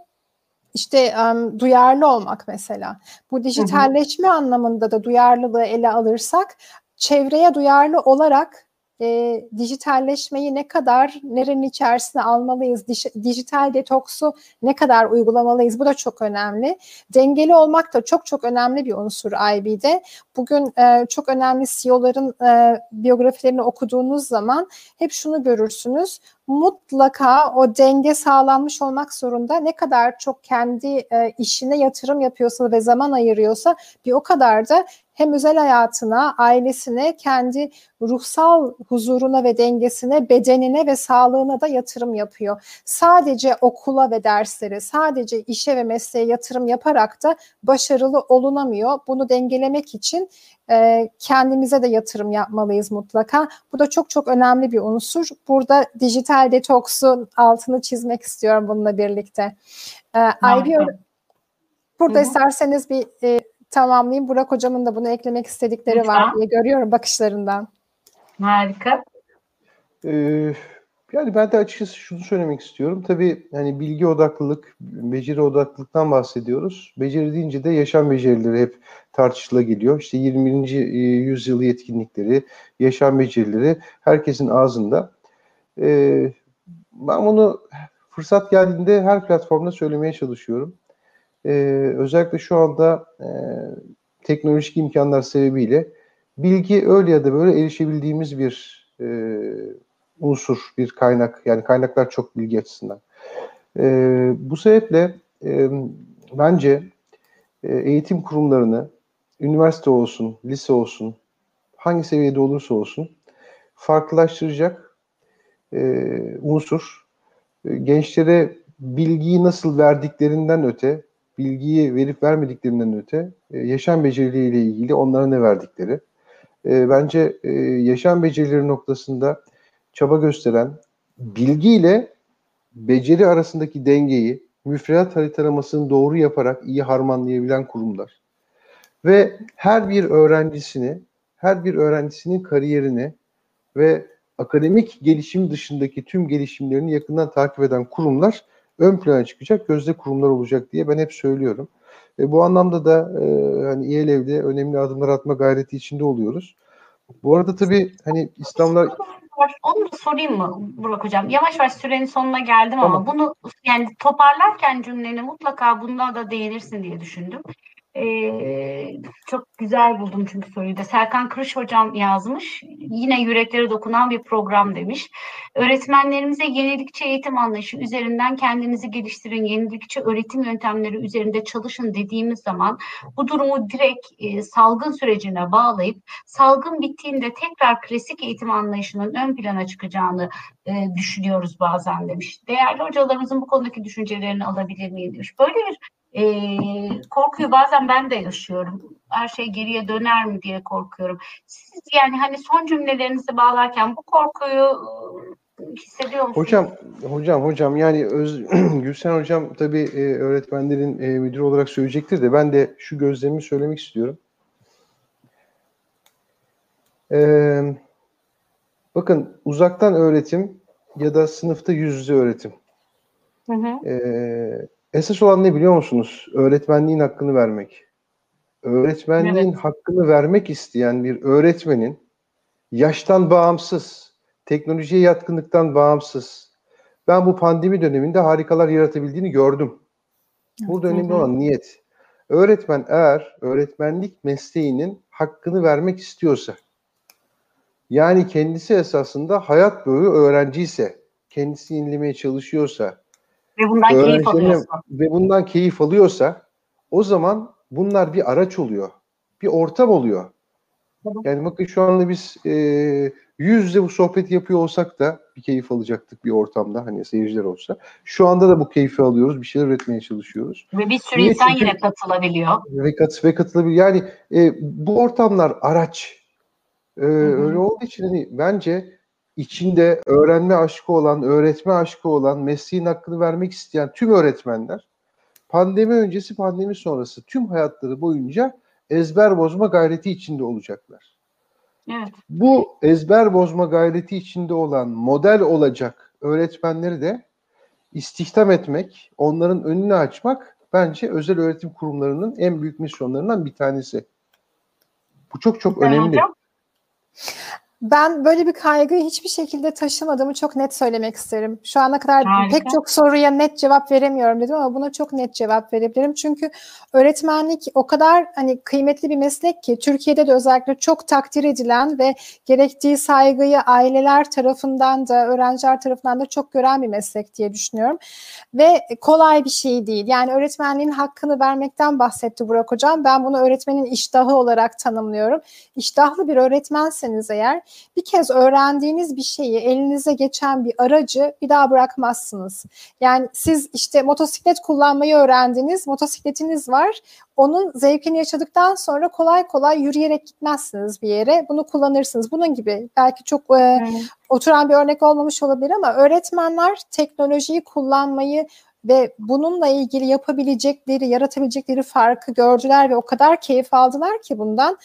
işte um, duyarlı olmak mesela. Bu dijitalleşme hı hı. anlamında da duyarlılığı ele alırsak çevreye duyarlı olarak e, dijitalleşmeyi ne kadar nerenin içerisine almalıyız, Dij, dijital detoksu ne kadar uygulamalıyız bu da çok önemli. Dengeli olmak da çok çok önemli bir unsur IB'de. Bugün e, çok önemli CEO'ların e, biyografilerini okuduğunuz zaman hep şunu görürsünüz mutlaka o denge sağlanmış olmak zorunda. Ne kadar çok kendi e, işine yatırım yapıyorsa ve zaman ayırıyorsa bir o kadar da hem özel hayatına, ailesine, kendi ruhsal huzuruna ve dengesine, bedenine ve sağlığına da yatırım yapıyor. Sadece okula ve derslere, sadece işe ve mesleğe yatırım yaparak da başarılı olunamıyor. Bunu dengelemek için e, kendimize de yatırım yapmalıyız mutlaka. Bu da çok çok önemli bir unsur. Burada dijital detoksun altını çizmek istiyorum bununla birlikte. E, IB, burada Hı-hı. isterseniz bir e, tamamlayayım. Burak hocamın da bunu eklemek istedikleri Lütfen. var diye görüyorum bakışlarından. Harika. Ee, yani ben de açıkçası şunu söylemek istiyorum. Tabii hani bilgi odaklılık, beceri odaklılıktan bahsediyoruz. Beceri deyince de yaşam becerileri hep tartışıla geliyor. İşte 21. E, yüzyıl yetkinlikleri, yaşam becerileri herkesin ağzında. Ee, ben bunu fırsat geldiğinde her platformda söylemeye çalışıyorum. Ee, özellikle şu anda e, teknolojik imkanlar sebebiyle bilgi öyle ya da böyle erişebildiğimiz bir e, unsur, bir kaynak. Yani kaynaklar çok bilgi açısından. E, bu sebeple e, bence e, eğitim kurumlarını, üniversite olsun, lise olsun, hangi seviyede olursa olsun farklılaştıracak e, unsur. E, gençlere bilgiyi nasıl verdiklerinden öte, bilgiyi verip vermediklerinden öte e, yaşam becerileriyle ilgili onlara ne verdikleri. E, bence e, yaşam becerileri noktasında çaba gösteren, bilgiyle beceri arasındaki dengeyi müfredat haritalamasını doğru yaparak iyi harmanlayabilen kurumlar. Ve her bir öğrencisini, her bir öğrencisinin kariyerini ve akademik gelişim dışındaki tüm gelişimlerini yakından takip eden kurumlar ön plana çıkacak, gözde kurumlar olacak diye ben hep söylüyorum. E, bu anlamda da e, hani İELEV'de önemli adımlar atma gayreti içinde oluyoruz. Bu arada tabii hani İslamlar onu da sorayım mı Burak Hocam? Yavaş yavaş sürenin sonuna geldim tamam. ama bunu yani toparlarken cümleni mutlaka bunda da değinirsin diye düşündüm. Ee, çok güzel buldum çünkü soruyu da. Serkan Kırış hocam yazmış. Yine yüreklere dokunan bir program demiş. Öğretmenlerimize yenilikçi eğitim anlayışı üzerinden kendinizi geliştirin, yenilikçi öğretim yöntemleri üzerinde çalışın dediğimiz zaman bu durumu direkt e, salgın sürecine bağlayıp salgın bittiğinde tekrar klasik eğitim anlayışının ön plana çıkacağını e, düşünüyoruz bazen demiş. Değerli hocalarımızın bu konudaki düşüncelerini alabilir miyim demiş. Böyle bir e, korkuyu bazen ben de yaşıyorum. Her şey geriye döner mi diye korkuyorum. Siz yani hani son cümlelerinizi bağlarken bu korkuyu hissediyor musunuz? Hocam, hocam, hocam yani Öz, Gülsen hocam tabii e, öğretmenlerin e, müdürü olarak söyleyecektir de ben de şu gözlemimi söylemek istiyorum. Ee, bakın uzaktan öğretim ya da sınıfta yüz yüze öğretim. Hı hı. Ee, Esas olan ne biliyor musunuz? Öğretmenliğin hakkını vermek. Öğretmenliğin evet. hakkını vermek isteyen bir öğretmenin yaştan bağımsız, teknolojiye yatkınlıktan bağımsız. Ben bu pandemi döneminde harikalar yaratabildiğini gördüm. Burada evet. önemli olan niyet. Öğretmen eğer öğretmenlik mesleğinin hakkını vermek istiyorsa, yani kendisi esasında hayat boyu öğrenci ise, kendisi yenilemeye çalışıyorsa, ve bundan keyif alıyorsa. Ve bundan keyif alıyorsa o zaman bunlar bir araç oluyor. Bir ortam oluyor. Yani bakın şu anda biz e, yüz yüze bu sohbeti yapıyor olsak da bir keyif alacaktık bir ortamda hani seyirciler olsa. Şu anda da bu keyfi alıyoruz. Bir şeyler üretmeye çalışıyoruz. Ve bir sürü Niye? insan Çünkü, yine katılabiliyor. Ve, kat, ve katılabiliyor. Yani e, bu ortamlar araç. E, öyle olduğu için hani bence içinde öğrenme aşkı olan, öğretme aşkı olan, mesleğin hakkını vermek isteyen tüm öğretmenler pandemi öncesi, pandemi sonrası tüm hayatları boyunca ezber bozma gayreti içinde olacaklar. Evet. Bu ezber bozma gayreti içinde olan model olacak öğretmenleri de istihdam etmek, onların önünü açmak bence özel öğretim kurumlarının en büyük misyonlarından bir tanesi. Bu çok çok ben önemli. Hocam, ben böyle bir kaygıyı hiçbir şekilde taşımadığımı çok net söylemek isterim. Şu ana kadar Harika. pek çok soruya net cevap veremiyorum dedim ama buna çok net cevap verebilirim. Çünkü öğretmenlik o kadar hani kıymetli bir meslek ki Türkiye'de de özellikle çok takdir edilen ve gerektiği saygıyı aileler tarafından da öğrenciler tarafından da çok gören bir meslek diye düşünüyorum. Ve kolay bir şey değil. Yani öğretmenliğin hakkını vermekten bahsetti Burak Hocam. Ben bunu öğretmenin iştahı olarak tanımlıyorum. İştahlı bir öğretmenseniz eğer bir kez öğrendiğiniz bir şeyi elinize geçen bir aracı bir daha bırakmazsınız. Yani siz işte motosiklet kullanmayı öğrendiniz, motosikletiniz var. Onun zevkini yaşadıktan sonra kolay kolay yürüyerek gitmezsiniz bir yere. Bunu kullanırsınız. Bunun gibi belki çok e, oturan bir örnek olmamış olabilir ama öğretmenler teknolojiyi kullanmayı ve bununla ilgili yapabilecekleri, yaratabilecekleri farkı gördüler ve o kadar keyif aldılar ki bundan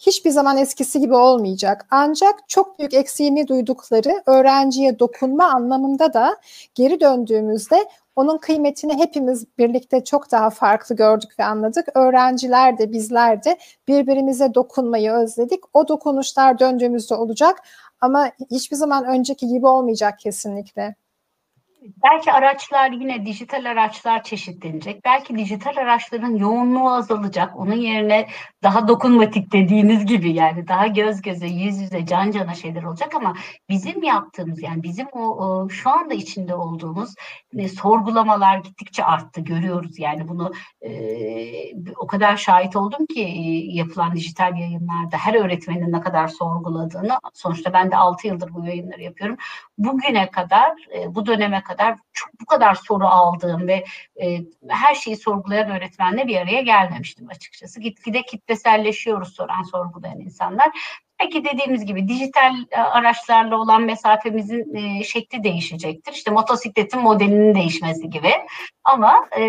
hiçbir zaman eskisi gibi olmayacak. Ancak çok büyük eksiğini duydukları öğrenciye dokunma anlamında da geri döndüğümüzde onun kıymetini hepimiz birlikte çok daha farklı gördük ve anladık. Öğrenciler de bizler de birbirimize dokunmayı özledik. O dokunuşlar döndüğümüzde olacak ama hiçbir zaman önceki gibi olmayacak kesinlikle. Belki araçlar yine dijital araçlar çeşitlenecek. Belki dijital araçların yoğunluğu azalacak. Onun yerine daha dokunmatik dediğiniz gibi yani daha göz göze, yüz yüze, can cana şeyler olacak ama bizim yaptığımız yani bizim o, o şu anda içinde olduğumuz e, sorgulamalar gittikçe arttı görüyoruz yani bunu e, o kadar şahit oldum ki e, yapılan dijital yayınlarda her öğretmenin ne kadar sorguladığını sonuçta ben de 6 yıldır bu yayınları yapıyorum. Bugüne kadar bu döneme kadar çok bu kadar soru aldığım ve e, her şeyi sorgulayan öğretmenle bir araya gelmemiştim açıkçası. Gitgide kitleselleşiyoruz soran sorgulayan insanlar. Peki dediğimiz gibi dijital e, araçlarla olan mesafemizin e, şekli değişecektir. İşte motosikletin modelinin değişmesi gibi. Ama e,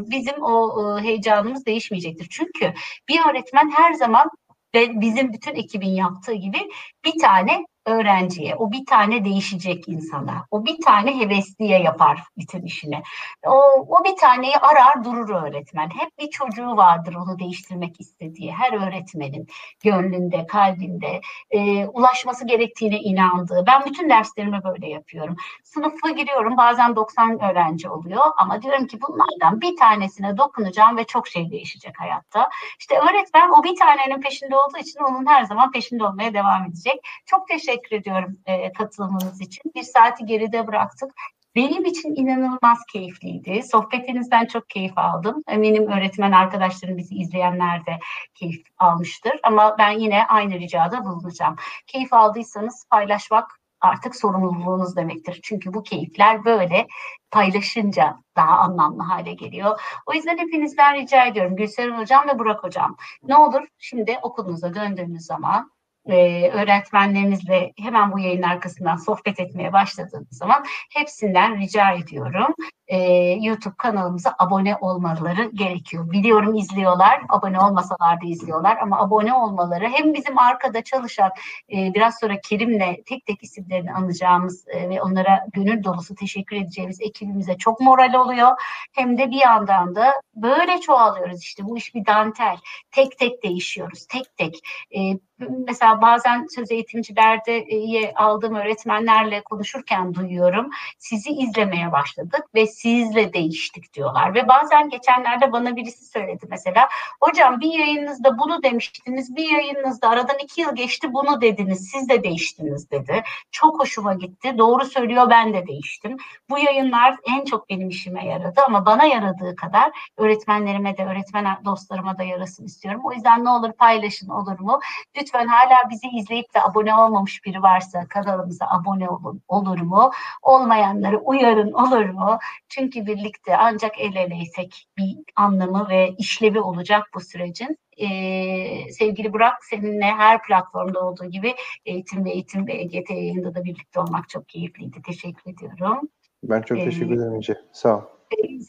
bizim o e, heyecanımız değişmeyecektir. Çünkü bir öğretmen her zaman ve bizim bütün ekibin yaptığı gibi bir tane öğrenciye, o bir tane değişecek insana, o bir tane hevesliye yapar bütün işini. O, o bir taneyi arar durur öğretmen. Hep bir çocuğu vardır onu değiştirmek istediği. Her öğretmenin gönlünde, kalbinde e, ulaşması gerektiğine inandığı. Ben bütün derslerimi böyle yapıyorum. Sınıfa giriyorum bazen 90 öğrenci oluyor ama diyorum ki bunlardan bir tanesine dokunacağım ve çok şey değişecek hayatta. İşte öğretmen o bir tanenin peşinde olduğu için onun her zaman peşinde olmaya devam edecek. Çok teşekkür teşekkür ediyorum e, katılımınız için. Bir saati geride bıraktık. Benim için inanılmaz keyifliydi. Sohbetinizden çok keyif aldım. Eminim öğretmen arkadaşlarım bizi izleyenler de keyif almıştır. Ama ben yine aynı ricada bulunacağım. Keyif aldıysanız paylaşmak artık sorumluluğunuz demektir. Çünkü bu keyifler böyle paylaşınca daha anlamlı hale geliyor. O yüzden hepinizden rica ediyorum Gülseren Hocam ve Burak Hocam ne olur şimdi okulunuza döndüğünüz zaman e, öğretmenlerinizle hemen bu yayın arkasından sohbet etmeye başladığınız zaman hepsinden rica ediyorum. E, YouTube kanalımıza abone olmaları gerekiyor. Biliyorum izliyorlar, abone olmasalar da izliyorlar ama abone olmaları hem bizim arkada çalışan e, biraz sonra Kerim'le tek tek isimlerini anacağımız e, ve onlara gönül dolusu teşekkür edeceğimiz ekibimize çok moral oluyor. Hem de bir yandan da böyle çoğalıyoruz işte bu iş bir dantel. Tek tek değişiyoruz, tek tek. E, mesela bazen söz eğitimcilerde e, aldığım öğretmenlerle konuşurken duyuyorum. Sizi izlemeye başladık ve sizle değiştik diyorlar. Ve bazen geçenlerde bana birisi söyledi mesela. Hocam bir yayınınızda bunu demiştiniz. Bir yayınınızda aradan iki yıl geçti bunu dediniz. Siz de değiştiniz dedi. Çok hoşuma gitti. Doğru söylüyor ben de değiştim. Bu yayınlar en çok benim işime yaradı ama bana yaradığı kadar öğretmenlerime de öğretmen dostlarıma da yarasın istiyorum. O yüzden ne olur paylaşın olur mu? Lütfen hala bizi izleyip de abone olmamış biri varsa kanalımıza abone olun olur mu? Olmayanları uyarın olur mu? Çünkü birlikte ancak el eleysek bir anlamı ve işlevi olacak bu sürecin. Ee, sevgili Burak seninle her platformda olduğu gibi eğitim ve eğitim ve EGT yayında da birlikte olmak çok keyifliydi. Teşekkür ediyorum. Ben çok teşekkür ederim Ece. Sağ ol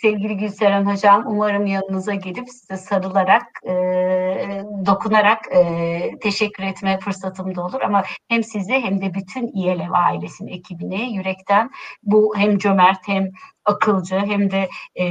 sevgili Gülseren Hocam umarım yanınıza gelip size sarılarak, e, dokunarak e, teşekkür etme fırsatım da olur. Ama hem sizi hem de bütün İYELEV ailesinin ekibine yürekten bu hem cömert hem akılcı hem de e,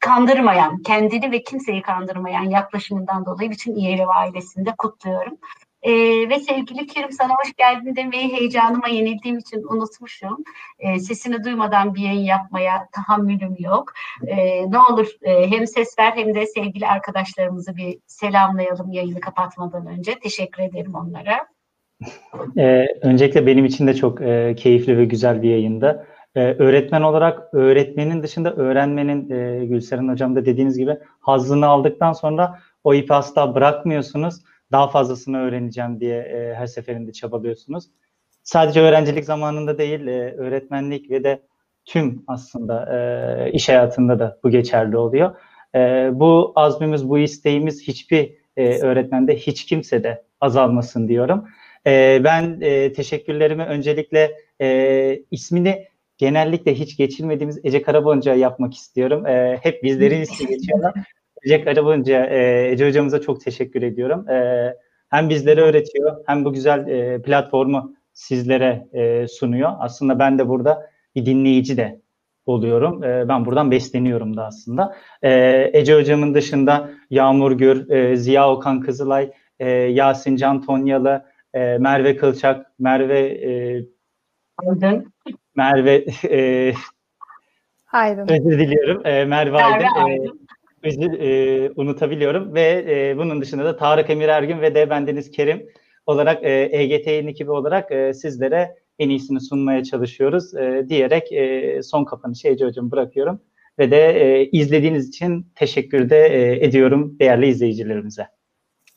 kandırmayan, kendini ve kimseyi kandırmayan yaklaşımından dolayı bütün İYELEV ailesini de kutluyorum. E, ve sevgili Kerim sana hoş geldin demeyi heyecanıma yenildiğim için unutmuşum. E, sesini duymadan bir yayın yapmaya tahammülüm yok. E, ne olur e, hem ses ver hem de sevgili arkadaşlarımızı bir selamlayalım yayını kapatmadan önce. Teşekkür ederim onlara. Ee, öncelikle benim için de çok e, keyifli ve güzel bir yayında. Ee, öğretmen olarak öğretmenin dışında öğrenmenin e, Gülseren Hocam da dediğiniz gibi hazzını aldıktan sonra o ipi asla bırakmıyorsunuz daha fazlasını öğreneceğim diye e, her seferinde çabalıyorsunuz. Sadece öğrencilik zamanında değil, e, öğretmenlik ve de tüm aslında e, iş hayatında da bu geçerli oluyor. E, bu azmimiz, bu isteğimiz hiçbir e, öğretmende, hiç kimse de azalmasın diyorum. E, ben e, teşekkürlerimi öncelikle e, ismini genellikle hiç geçirmediğimiz Ece Karabonca'ya yapmak istiyorum. E, hep bizlerin ismi geçiyorlar. Jack Arabunca, e, Ece hocamıza çok teşekkür ediyorum. E, hem bizlere öğretiyor hem bu güzel e, platformu sizlere e, sunuyor. Aslında ben de burada bir dinleyici de oluyorum. E, ben buradan besleniyorum da aslında. E, Ece hocamın dışında Yağmur Gür, e, Ziya Okan Kızılay, e, Yasin Can Tonyalı, e, Merve Kılçak, Merve e, Aydın. Merve e, Aydın. özür diliyorum. E, Merve Merve Aydın. E, Aydın. E, unutabiliyorum ve e, bunun dışında da Tarık Emir Ergün ve de bendeniz Kerim olarak e, EGT yayın ekibi olarak e, sizlere en iyisini sunmaya çalışıyoruz e, diyerek e, son kapanışı Ece Hocam bırakıyorum ve de e, izlediğiniz için teşekkür de e, ediyorum değerli izleyicilerimize.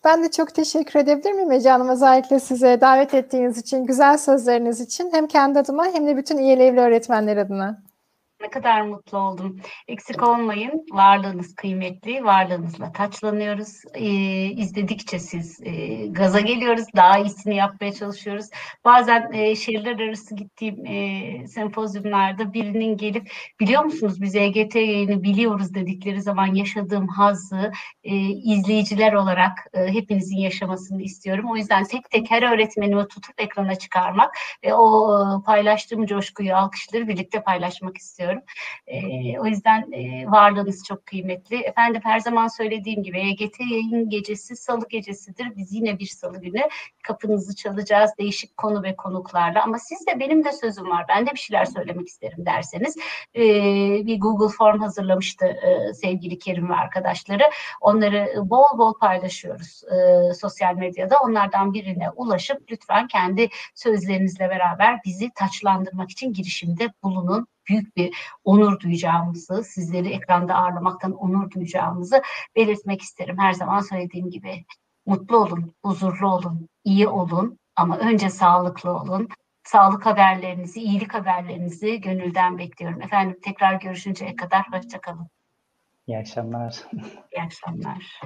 Ben de çok teşekkür edebilir miyim Ece Hanım? Özellikle size davet ettiğiniz için, güzel sözleriniz için hem kendi adıma hem de bütün İYLEV'li öğretmenler adına. Ne kadar mutlu oldum. Eksik olmayın. Varlığınız kıymetli. Varlığınızla taçlanıyoruz. Ee, izledikçe siz e, gaza geliyoruz. Daha iyisini yapmaya çalışıyoruz. Bazen e, şehirler arası gittiğim e, sempozyumlarda birinin gelip biliyor musunuz biz EGT yayını biliyoruz dedikleri zaman yaşadığım hazzı e, izleyiciler olarak e, hepinizin yaşamasını istiyorum. O yüzden tek tek her öğretmenimi tutup ekrana çıkarmak ve o e, paylaştığım coşkuyu, alkışları birlikte paylaşmak istiyorum. E, o yüzden e, varlığınız çok kıymetli. Efendim her zaman söylediğim gibi EGT yayın gecesi salı gecesidir. Biz yine bir salı günü kapınızı çalacağız değişik konu ve konuklarla. Ama siz de benim de sözüm var. Ben de bir şeyler söylemek isterim derseniz e, bir Google Form hazırlamıştı e, sevgili Kerim ve arkadaşları. Onları bol bol paylaşıyoruz e, sosyal medyada. Onlardan birine ulaşıp lütfen kendi sözlerinizle beraber bizi taçlandırmak için girişimde bulunun büyük bir onur duyacağımızı, sizleri ekranda ağırlamaktan onur duyacağımızı belirtmek isterim. Her zaman söylediğim gibi mutlu olun, huzurlu olun, iyi olun ama önce sağlıklı olun. Sağlık haberlerinizi, iyilik haberlerinizi gönülden bekliyorum. Efendim tekrar görüşünceye kadar hoşçakalın. İyi akşamlar. İyi akşamlar.